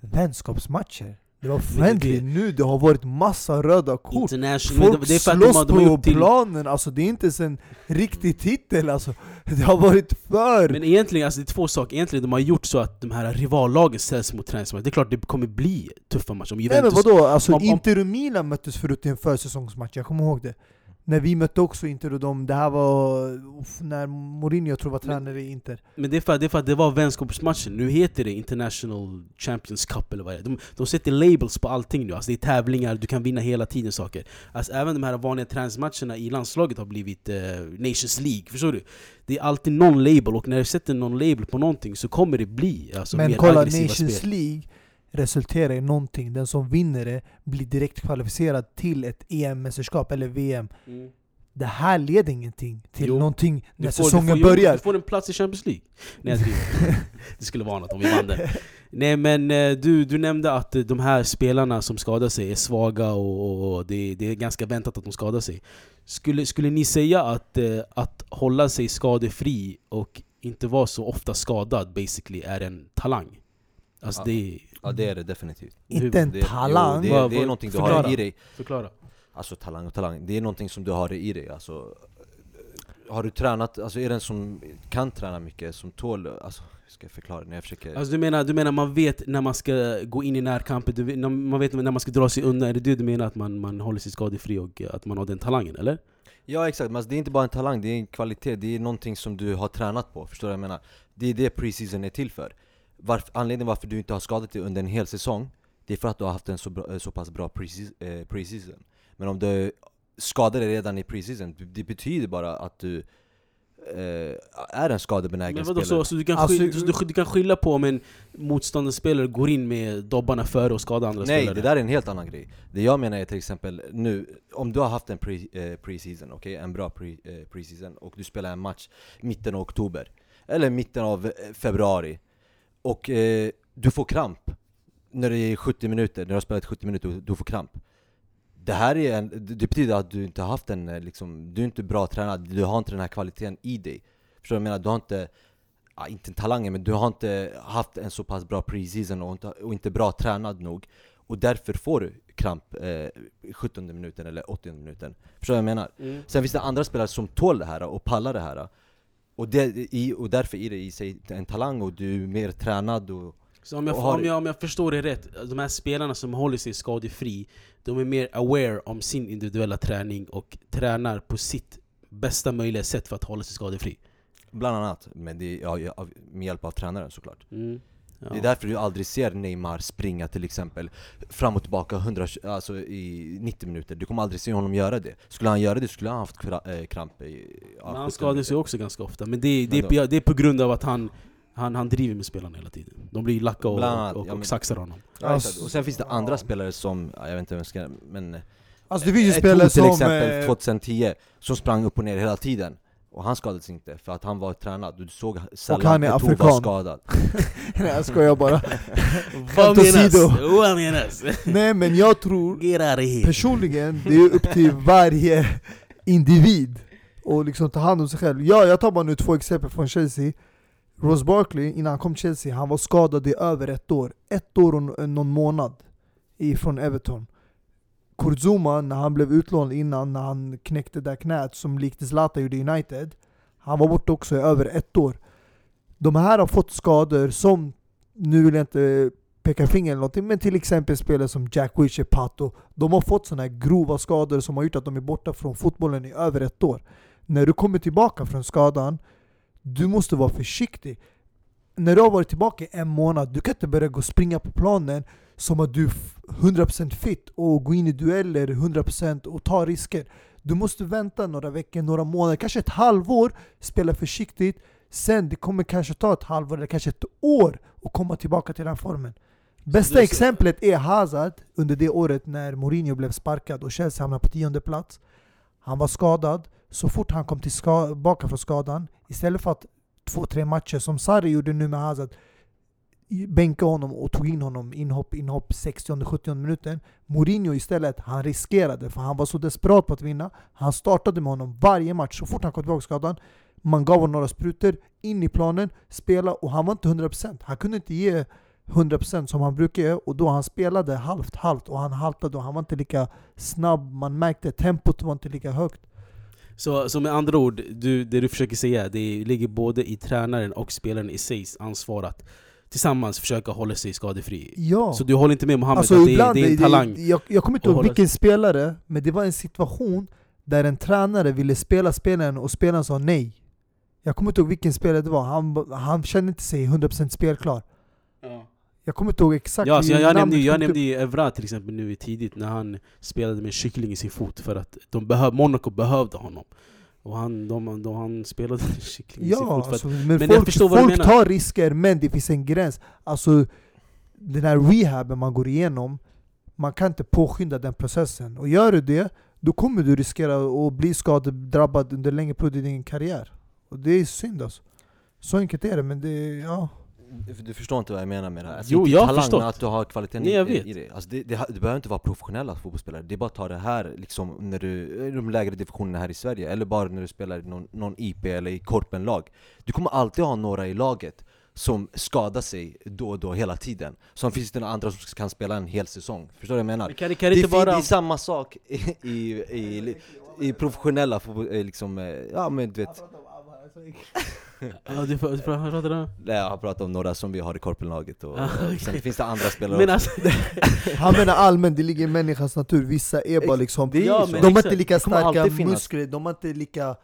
vänskapsmatcher. Det var friendly, nu det har varit massa röda kort. Folk det, slåss på planen, alltså det är inte ens en riktig titel alltså. Det har varit för... Men egentligen, alltså det är två saker. Egentligen de har gjort så att de här rivallagen ställs mot träningsmatcher. Det är klart det kommer bli tuffa matcher. Om Nej men Juventus vadå, alltså om- om- Inter och Milan möttes förut i en försäsongsmatch, jag kommer ihåg det. När vi mötte också Inter och dem, det här var uff, när Mourinho jag tror var tränare i Inter. Men det är, för, det är för att det var vänskapsmatchen, nu heter det International Champions Cup eller vad det är. De, de sätter labels på allting nu, alltså det är tävlingar, du kan vinna hela tiden saker. Alltså även de här vanliga träningsmatcherna i landslaget har blivit eh, Nations League, förstår du? Det är alltid någon label, och när du sätter någon label på någonting så kommer det bli alltså, Men mer kolla, aggressiva Nations spel. League resulterar i någonting. Den som vinner det blir direkt kvalificerad till ett EM-mästerskap eller VM. Mm. Det här leder ingenting till Jo. någonting Du när får- du säsongen får, jo, börjar. Du får en plats i Champions League. Nej. Det skulle vara något om vi vann det. Nej men eh, du, du nämnde att eh, de här spelarna som skadar sig är svaga och, och, det, det är ganska väntat att de skadar sig. Skulle, skulle ni säga att, eh, att hålla sig skadefri och inte vara så ofta skadad basically är en talang? Alltså Ja. det är... Ja det är det definitivt. Inte en Det, talang. Jo, det, Vad- det är någonting du förklara. har i dig. Förklara. Alltså talang och talang, det är någonting som du har i dig alltså Har du tränat, alltså är det en som kan träna mycket, som tål, alltså hur ska jag förklara när jag försöker Alltså du menar, du menar man vet när man ska gå in i närkampen, du man vet när man ska dra sig undan? Är det det du menar att man, man håller sig skadefri och att man har den talangen, eller? Ja exakt, men alltså, det är inte bara en talang, det är en kvalitet, det är någonting som du har tränat på, förstår du vad jag menar? Det är det preseason är till för Varf, Anledningen varför du inte har skadat dig under en hel säsong Det är för att du har haft en så, bra, eh, så pass bra preseason, eh, preseason Men om du skadar dig redan i preseason, det betyder bara att du eh, är en skadebenägen Men vadå, spelare så, så du, kan Alltså, skylla, du, du kan skylla på om en motståndarspelare går in med dobbarna före och skadar andra Nej, spelare? det där är en helt annan grej. Det jag menar är till exempel nu, om du har haft en pre, eh, preseason, okej? En bra pre, eh, preseason, och du spelar en match mitten av oktober, eller mitten av eh, februari, och eh, du får kramp när det är 70 minuter, när du har spelat 70 minuter och du får kramp. Det här är en, det betyder att du inte har haft en, eh, liksom, du är inte bra tränad, du har inte den här kvaliteten i dig. Förstår du vad jag menar? Du har inte, ja, inte talangen, men du har inte haft en så pass bra preseason och inte, och inte bra tränad nog. Och därför får du kramp eh, 17 minuten eller 80 minuten. Förstår du vad jag menar? Mm. Sen finns det andra spelare som tål det här och pallar det här. Och, det, i, och därför är det i sig en talang och du är mer tränad och Så om jag, om, jag, om jag förstår det rätt, de här spelarna som håller sig skadefri De är mer aware om sin individuella träning och tränar på sitt bästa möjliga sätt för att hålla sig skadefri Bland annat, men det ja, med hjälp av tränaren såklart mm. Ja. Det är därför du aldrig ser Neymar springa till exempel fram och tillbaka 100, alltså i 90 minuter, du kommer aldrig se honom göra det Skulle han göra det skulle han haft eh, kramp i ja, Men han 17 skadar sig också ganska ofta, men det, det, är, det är på grund av att han han, han driver med spelarna hela tiden. De blir lacka och, annat, och, och, ja, men- och saxar honom. exakt. Och sen finns det andra spelare som, ja, jag vet inte vem ska, men Alltså det finns ju spelare till som... exempel eh, 2010, som sprang upp och ner hela tiden och han skadades inte för att han var tränad, du såg sällan han är afrikan. var skadad Nej jag skojar bara. Vad menas? Vad menas? Nej men jag tror personligen, det är upp till varje individ och liksom ta hand om sig själv. Ja, jag tar bara nu två exempel från Chelsea. Ross Barkley, innan han kom till Chelsea, han var skadad i över ett år. Ett år och någon månad ifrån Everton. Kurzuma, när han blev utlånad innan, när han knäckte det där knät som likt Zlatan gjorde i United, han var borta också i över ett år. De här har fått skador som, nu vill jag inte peka finger eller någonting, men till exempel spelare som Jack Wilshere, Pato, de har fått sådana här grova skador som har gjort att de är borta från fotbollen i över ett år. När du kommer tillbaka från skadan, du måste vara försiktig. När du har varit tillbaka i en månad, du kan inte börja gå och springa på planen som att du är f- 100% fit och gå in i dueller 100% och ta risker. Du måste vänta några veckor, några månader, kanske ett halvår, spela försiktigt. Sen, det kommer kanske ta ett halvår eller kanske ett år att komma tillbaka till den formen. Bästa exemplet är Hazard under det året när Mourinho blev sparkad och Chelsea hamnade på tionde plats. Han var skadad, så fort han kom tillbaka från skadan, istället för att två, tre matcher som Sarri gjorde nu med Hazard, bänkade bänka honom och tog in honom inhopp, inhopp 60-70 minuten. Mourinho istället, han riskerade för han var så desperat på att vinna. Han startade med honom varje match så fort han kom tillbaka skadan. Man gav honom några sprutor, in i planen, spela och han var inte 100%. Han kunde inte ge 100% som han brukar göra och då han spelade halvt halvt och han haltade och han var inte lika snabb. Man märkte tempot var inte lika högt. Så, så med andra ord, du, det du försöker säga, det ligger både i tränaren och spelaren i sig ansvar att tillsammans försöka hålla sig skadefri. Ja. Så du håller inte med Mohammed Alltså att det, ibland, det är en det- talang? jag, jag kommer inte ihåg vilken spelare, men det var en situation där en tränare ville spela spelaren och spelaren sa nej. Jag kommer inte ihåg vilken spelare det var, han, han kände inte sig 100% spelklar. Jag kommer inte ihåg exakt Ja, så jag, jag, namnet nämnde, jag nämnde ju Evra till exempel nu i tidigt när han spelade med en kyckling i sin fot för att de behöv, Monaco behövde honom. Och han, de, de, han spelade kyckling Ja, alltså, men, men jag folk, förstår vad du folk menar. tar risker men det finns en gräns. Alltså den här rehaben man går igenom, man kan inte påskynda den processen. Och gör du det, då kommer du riskera att bli skadedrabbad under längre period i din karriär. Och det är synd alltså. Så enkelt är det, men det ja. Du, du förstår inte vad jag menar med det här? Alltså, Jo, jag har förstått. att du har kvaliteten Nej, jag i, vet. i det. Alltså, det, det Det behöver inte vara professionella fotbollsspelare, det är bara att ta det här liksom, när du, de lägre divisionerna här i Sverige, eller bara när du spelar i någon, någon IP eller i korpenlag Du kommer alltid ha några i laget som skadar sig då och då hela tiden Som finns det några andra som kan spela en hel säsong, förstår du vad jag menar? Men kan, det- kan Det det är, inte fi- det är samma sak i, i, i, i professionella fotboll, liksom, eh, ja men du vet Ja, du får, du får prata då. Nej, Jag har pratat om några som vi har i korpenlaget och, och sen finns det andra spelare Men också alltså, Han menar allmänt, det ligger i människans natur. Vissa är bara liksom... det Ja, de har inte lika starka muskler, de har inte lika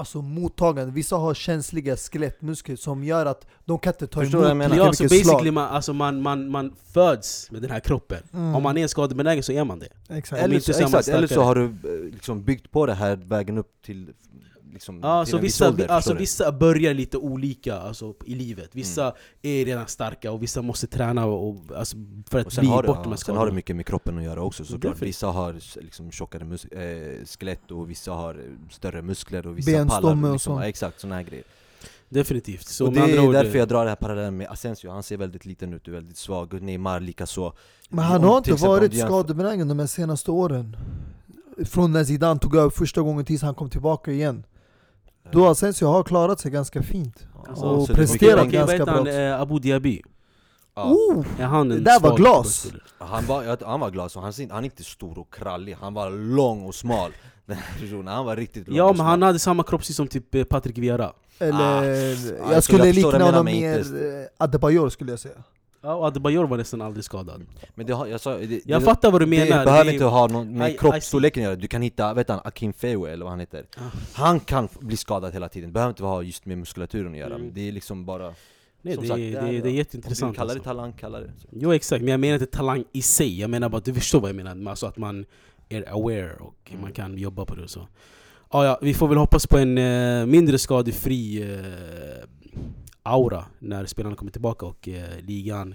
alltså, mottagande. Vissa har känsliga skelettmuskler som gör att de kan inte ta Förstår emot ja, så basically slag. man, alltså man, man, man föds med den här kroppen. Mm. Om man är skadebenägen så är man det. Exakt. Om Eller så, så är man exakt, eller så har du eh, liksom byggt på det här vägen upp till liksom, Ja, till så en viss vissa, ålder, alltså, vissa börjar lite olika alltså, i livet. Vissa Mm. är redan starka och vissa måste träna och, och, alltså, för att och bli har, det, bort de här ja, sen skadorna. har det mycket med kroppen att göra också såklart. Vissa har liksom tjockare mus- eh, skelett och vissa har större muskler och vissa Benstomme pallar och liksom, sånt. ja, Exakt, såna här grejer Definitivt. Så Och det är ord, därför jag drar den här parallellen med Asensio, han ser väldigt liten ut och väldigt svag, och Neymar likaså Men han har inte varit skadebenägen de här senaste åren. Från när Zidane tog över första gången tills han kom tillbaka igen. Då Asensio har klarat sig ganska fint. Alltså, och vad ganska bra. Eh, Abu Dhabi. Ja. Oh! Han Det där var glas. Han var, han var glad, så han, han är inte stor och krallig, han var lång och smal Den här personen, han var riktigt lång Ja och men smal han hade samma kroppsstill som typ eh, Patrick Vieira. Eller, jag jag skulle du likna honom mer eh, Adebayor skulle jag säga. Ja, och Adebayor var nästan aldrig skadad. Men det har, jag sa, det, Jag det, fattar vad du det menar. behöver Det inte ha något med I- kroppsstorleken att göra, du kan hitta, vet han, Akim Fewe eller vad han heter Ah. Han kan bli skadad hela tiden, det behöver inte ha just med muskulaturen att göra Mm. Det är liksom bara, Nej, det, sagt, är- det, är- är- det är om du jätteintressant. kallar det alltså. talang, kalla det Jo exakt, men jag menar inte talang i sig. Jag menar bara du förstår vad jag menar. Alltså att man är aware och man kan jobba på det och så. Ja, ja, vi får väl hoppas på en eh, mindre skadefri eh, aura när spelarna kommer tillbaka och eh, ligan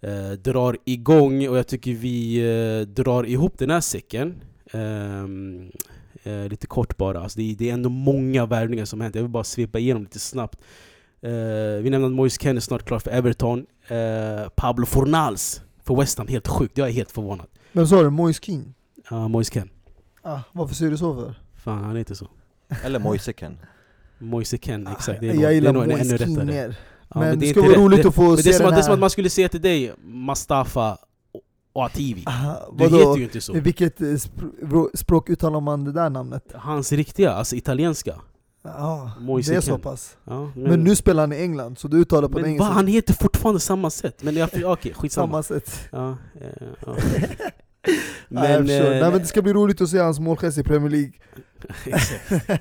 eh, drar igång. Och jag tycker vi eh, drar ihop den här säcken. Ehm, eh, lite kort bara. Alltså det, är- det är ändå många värvningar som hänt. Jag vill bara svepa igenom lite snabbt. Eh, vi nämnde att Moise Ken är snart klar för Everton. Eh, Pablo Fornals för West Ham, helt sjukt. Jag är helt förvånad. Men sa du Moise Keane? Ja, Moise Ken. Ah, varför säger du så för? Fan, han är inte så. Eller Moise Ken Moise Ken, exakt. Det är Ah, jag det gillar Moise mer. Ja, men det är ska inte vara roligt det, att få men se det är, som den att, det är som här. att man skulle säga till dig Mustafa och Ativi. Ah, Du vadå? heter ju inte så. Vilket eh, spr språk uttalar man det där namnet? Hans riktiga, alltså italienska. Ja, Moise det är så Kean. pass. Ja, Men, nu spelar han i England, så du uttalar på men det engelska. han heter fortfarande samma sätt. Men jag, okej, skitsamma. Samma sätt. Ja, eh, ja. Men, Men, förstår. eh, Nej, men det ska bli roligt att se hans målgest i Premier League.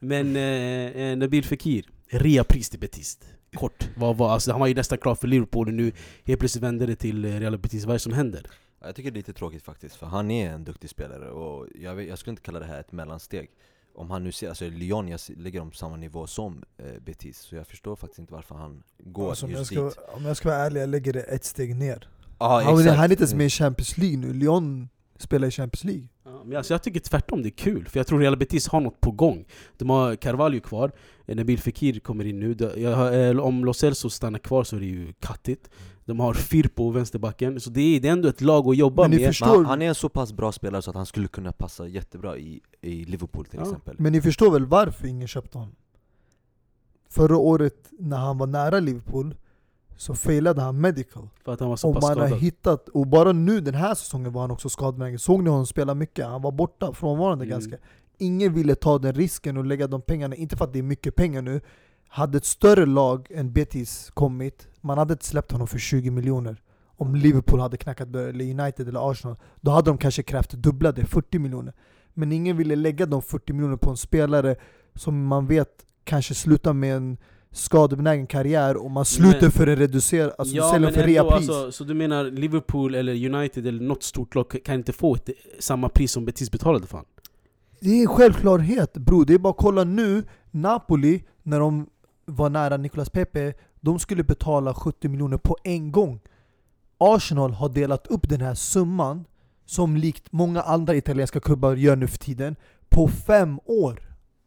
Men eh, eh, Nabil Fekir, reapris till Betis. Kort, vad, vad, alltså, han var ju nästan klar för Liverpool och nu helt plötsligt vände det till eh, Real Betis. Vad är det som händer? Jag tycker det är lite tråkigt faktiskt, för han är en duktig spelare och jag, vet, jag skulle inte kalla det här ett mellansteg Om han nu ser, alltså Lyon, jag ser- ligger de på samma nivå som eh, Betis, så jag förstår faktiskt inte varför han går Alltså, om, jag just ska, dit om jag ska vara ärlig, jag lägger det ett steg ner. Ja han, exakt han är inte ens med i Champions League nu, Lyon spelar i Champions League. Ja, men alltså, jag tycker tvärtom det är kul, för jag tror Real Betis har något på gång. De har Carvalho kvar, eh, Nabil Fekir kommer in nu. De- jag har- eh, Om Los Celso stannar kvar så är det ju kattigt. De har Firpo, vänsterbacken, så det är, det är ändå ett lag att jobba Men ni med. förstår- Men han, han är en så pass bra spelare så att han skulle kunna passa jättebra i, i Liverpool till Ja. exempel Men ni förstår väl varför ingen köpte honom? Förra året när han var nära Liverpool så failade han medical. För att han var så Och pass man har skadad. hittat, och bara nu den här säsongen var han också skadebenägen. Såg ni honom spela mycket? Han var borta, frånvarande Mm. ganska. Ingen ville ta den risken och lägga de pengarna, inte för att det är mycket pengar nu. Hade ett större lag än Betis kommit, man hade inte släppt honom för 20 miljoner. Om Liverpool hade knackat dörr, eller United eller Arsenal, då hade de kanske krävt dubbla det, 40 miljoner. Men ingen ville lägga de 40 miljoner på en spelare som man vet kanske slutar med en skadebenägen karriär och man slutar Men- för en reducerad, alltså ja, du säljer för reapris. alltså, Så du menar Liverpool eller United eller något stort lag kan inte få ett, samma pris som Betis betalade för? Det är en självklarhet bror, det är bara att kolla nu, Napoli, när de var nära Nicolas Pepe, de skulle betala 70 miljoner på en gång. Arsenal har delat upp den här summan, som likt många andra italienska klubbar gör nu för tiden, på fem år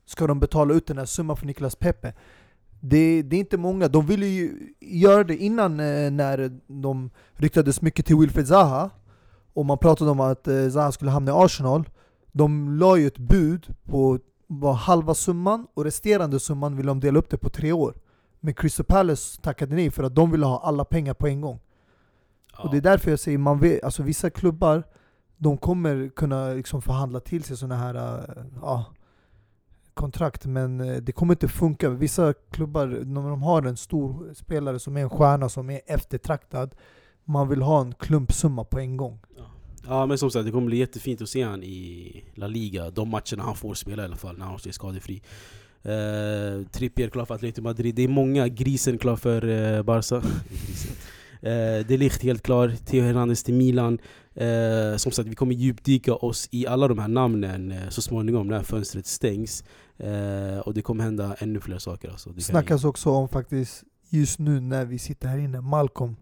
ska de betala ut den här summan för Nicolas Pepe. Det, det är inte många, de ville ju göra det innan eh, när de ryktades mycket till Wilfred Zaha, och man pratade om att eh, Zaha skulle hamna i Arsenal. De la ju ett bud på var halva summan och resterande summan ville de dela upp det på tre år. Men Crystal Palace tackade nej för att de ville ha alla pengar på en gång. Och det är därför jag säger, man vet, alltså vissa klubbar de kommer kunna liksom förhandla till sig sådana här äh, ja, kontrakt men eh, det kommer inte funka. Vissa klubbar, när de har en stor spelare som är en stjärna som är eftertraktad man vill ha en klumpsumma på en gång. Ja men som sagt, det kommer bli jättefint att se han i La Liga, de matcherna han får spela i alla fall, när han är skadefri. Uh, Trippier klar för Atletico Madrid, det är många, Grisen klar för uh, Barca. Grisen. Uh, De Ligt helt klar, Theo Hernandez till Milan. Uh, som sagt, vi kommer djupdyka oss i alla de här namnen uh, så småningom när fönstret stängs. Uh, och det kommer hända ännu fler saker. Alltså. Det snackas också om faktiskt, just nu när vi sitter här inne, Malcolm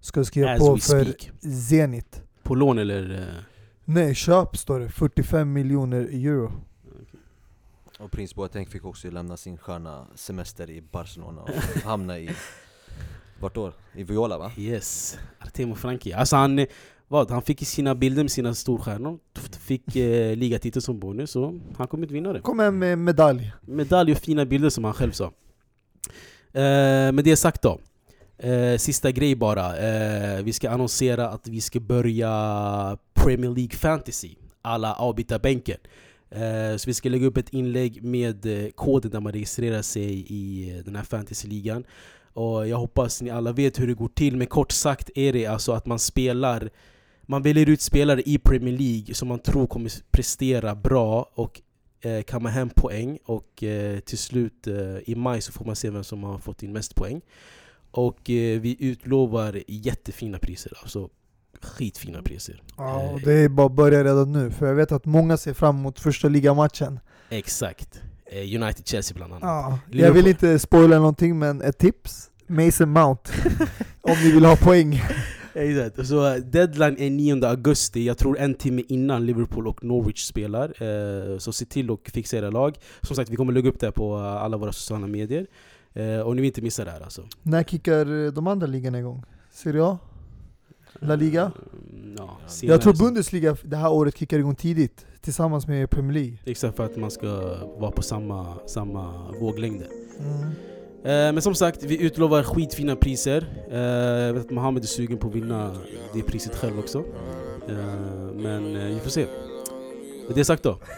ska skriva As på för speak. Zenit. På lån eller? eh, Nej, köp står det. 45 miljoner euro. Och prins Boateng fick också lämna sin sköna semester i Barcelona och hamna i, vart då? I Viola va? Yes, Artemo Franki. Alltså han, eh, vad, han fick i sina bilder med sina storstjärnor, fick eh, ligatitel som bonus och han kommer inte vinna det. Kom hem med medalj. Medalj och fina bilder som han själv sa. Eh, med det sagt då. Eh, sista grej bara. Eh, vi ska annonsera att vi ska börja Premier League Fantasy. Alla avbytarbänken. Eh, så vi ska lägga upp ett inlägg med eh, koden där man registrerar sig i eh, den här fantasyligan. Och jag hoppas ni alla vet hur det går till, men kort sagt är det alltså att man spelar man väljer ut spelare i Premier League som man tror kommer prestera bra och eh, kamma hem poäng och eh, till slut eh, i maj så får man se vem som har fått in mest poäng. Och eh, vi utlovar jättefina priser, alltså skitfina priser. Ja, Eh, och det är bara att börja redan nu, för jag vet att många ser fram emot första ligamatchen. Exakt. Eh, United-Chelsea bland annat. Ja, jag vill inte spoila någonting, men ett tips. Mason Mount. Om ni vill ha poäng. Exakt. Så eh, deadline är 9 augusti, jag tror en timme innan Liverpool och Norwich spelar. Eh, Så se till att fixa era lag. Som sagt, vi kommer lägga upp det på eh, alla våra sociala medier. Och ni vill inte missa det här alltså. När kickar de andra ligorna igång? Serie A? La Liga? Mm, Ja, Jag tror Bundesliga det här året kickar igång tidigt, tillsammans med Premier League. Exakt för att man ska vara på samma, samma våglängder. Mm. Eh, Men som sagt, vi utlovar skitfina priser. Eh, Jag vet att Mohammed är sugen på att vinna det priset själv också. Eh, Men vi får se. Med det sagt då.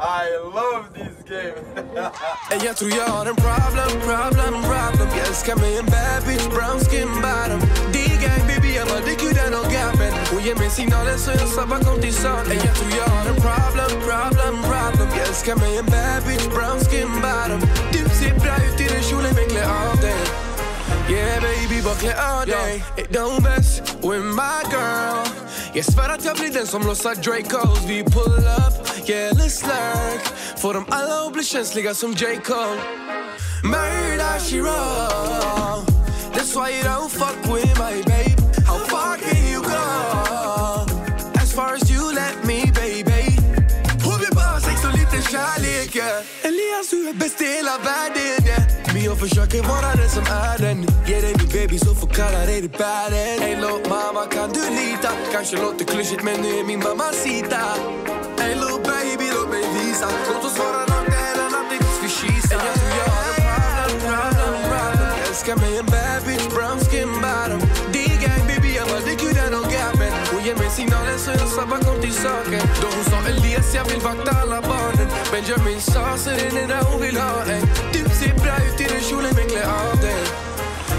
I love this game. Jag tror jag har en problem, problem, problem Jag älskar mig en bad bitch, brown skin bottom D-gang baby, jag bara dyker den och gapen Hon ger mig signaler så jag sabbar kom till jag tror jag har en problem, problem, problem Jag älskar mig en bad bitch, brown skin bottom Du ser bra ut i den kjolen men klä av dig Yeah baby, klä av dig Ey, Don't mess with my girl. Jag svär att jag blir den som lossar Dracos. Vi pull up, yeah let's lurk. Får dem alla att bli känsliga som J. Cole. Murder she wrong That's why you don't fuck Elias du är bäst i hela världen yeah. Men jag försöker vara den som är den. Ge dig min baby så får kalla dig det bären. Ey låt mamma kan du lita? Kanske låter klyschigt men nu är min mamma sita. Ey låt baby låt mig visa. Låt oss vara nakna hela natten tills vi kisar Ey jag tror jag har en problem, problem, problem. Älskar mig en bad bitch, brown skin bottom. D-gang baby jag bara dyker den och gapen Hon ger mig signaler så jag sabbar kom till saken. Jag vill vakta alla barnen Benjamin sa så det är där hon vill ha en Du ser bra ut i den kjolen men klä av dig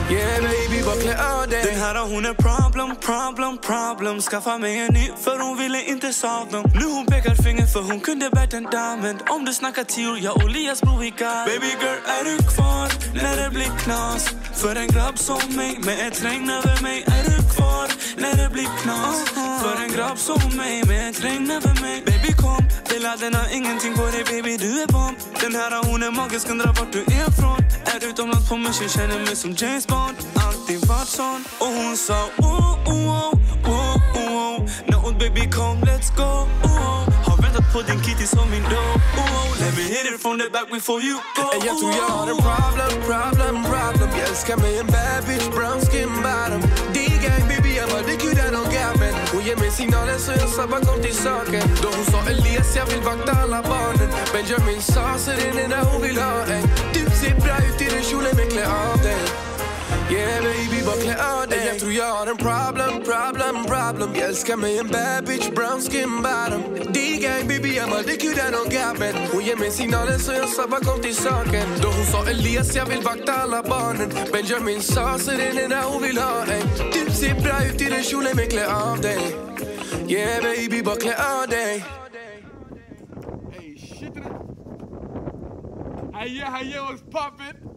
Yeah baby bara klä av det. Den här hon är problem, problem, problem. Skaffa mig en ny för hon ville inte sakna. Nu hon pekar finger för hon kunde bärt en diamond. Om du snackar tio, jag och Lias bror vi Baby girl är du kvar när det blir knas? För en grabb som mig med ett regn över mig Är du kvar när det blir knas? För en grabb som mig med ett regn över mig. Baby kom, Bella den har ingenting på dig baby du är bomb. Den här hon är magisk, undrar vart du är ifrån. Är utomlands på mission, känner mig som James Bond. Alltid varit sån. Och hon sa oh, oh, oh, oh, oh, oh. No baby come let's go. Oh, oh. Har väntat på din kitty som min då oh, oh. Let me hit it from the back before you go. Ey, jag tror jag har en problem, problem, problem. Jag älskar mig en bad bitch, brown skin bottom. D-gang baby, jag bara dyker den och gapen Hon ger mig signaler så jag sabbar kom till saken. Då hon sa Elias jag vill vakta alla barnen. Benjamin sa så det är det där hon vill ha en. Du ser bra ut i den kjolen men klä av dig Yeah baby, bara klä av dig? Jag tror jag har en problem, problem, problem. Jag älskar mig en bad bitch, brown skin bottom. D-gang baby, jag bara dyker den och gapen Hon ger mig signaler så jag sabbar kom till saken? Då hon sa Elias jag vill vakta alla barnen. Benjamin sa så det är det där hon vill ha en Du ser bra ut i den kjolen men klä av dig. Yeah baby, bara klä av dig? Hey, shit. Hey, yeah, hey, yeah, what's poppin'?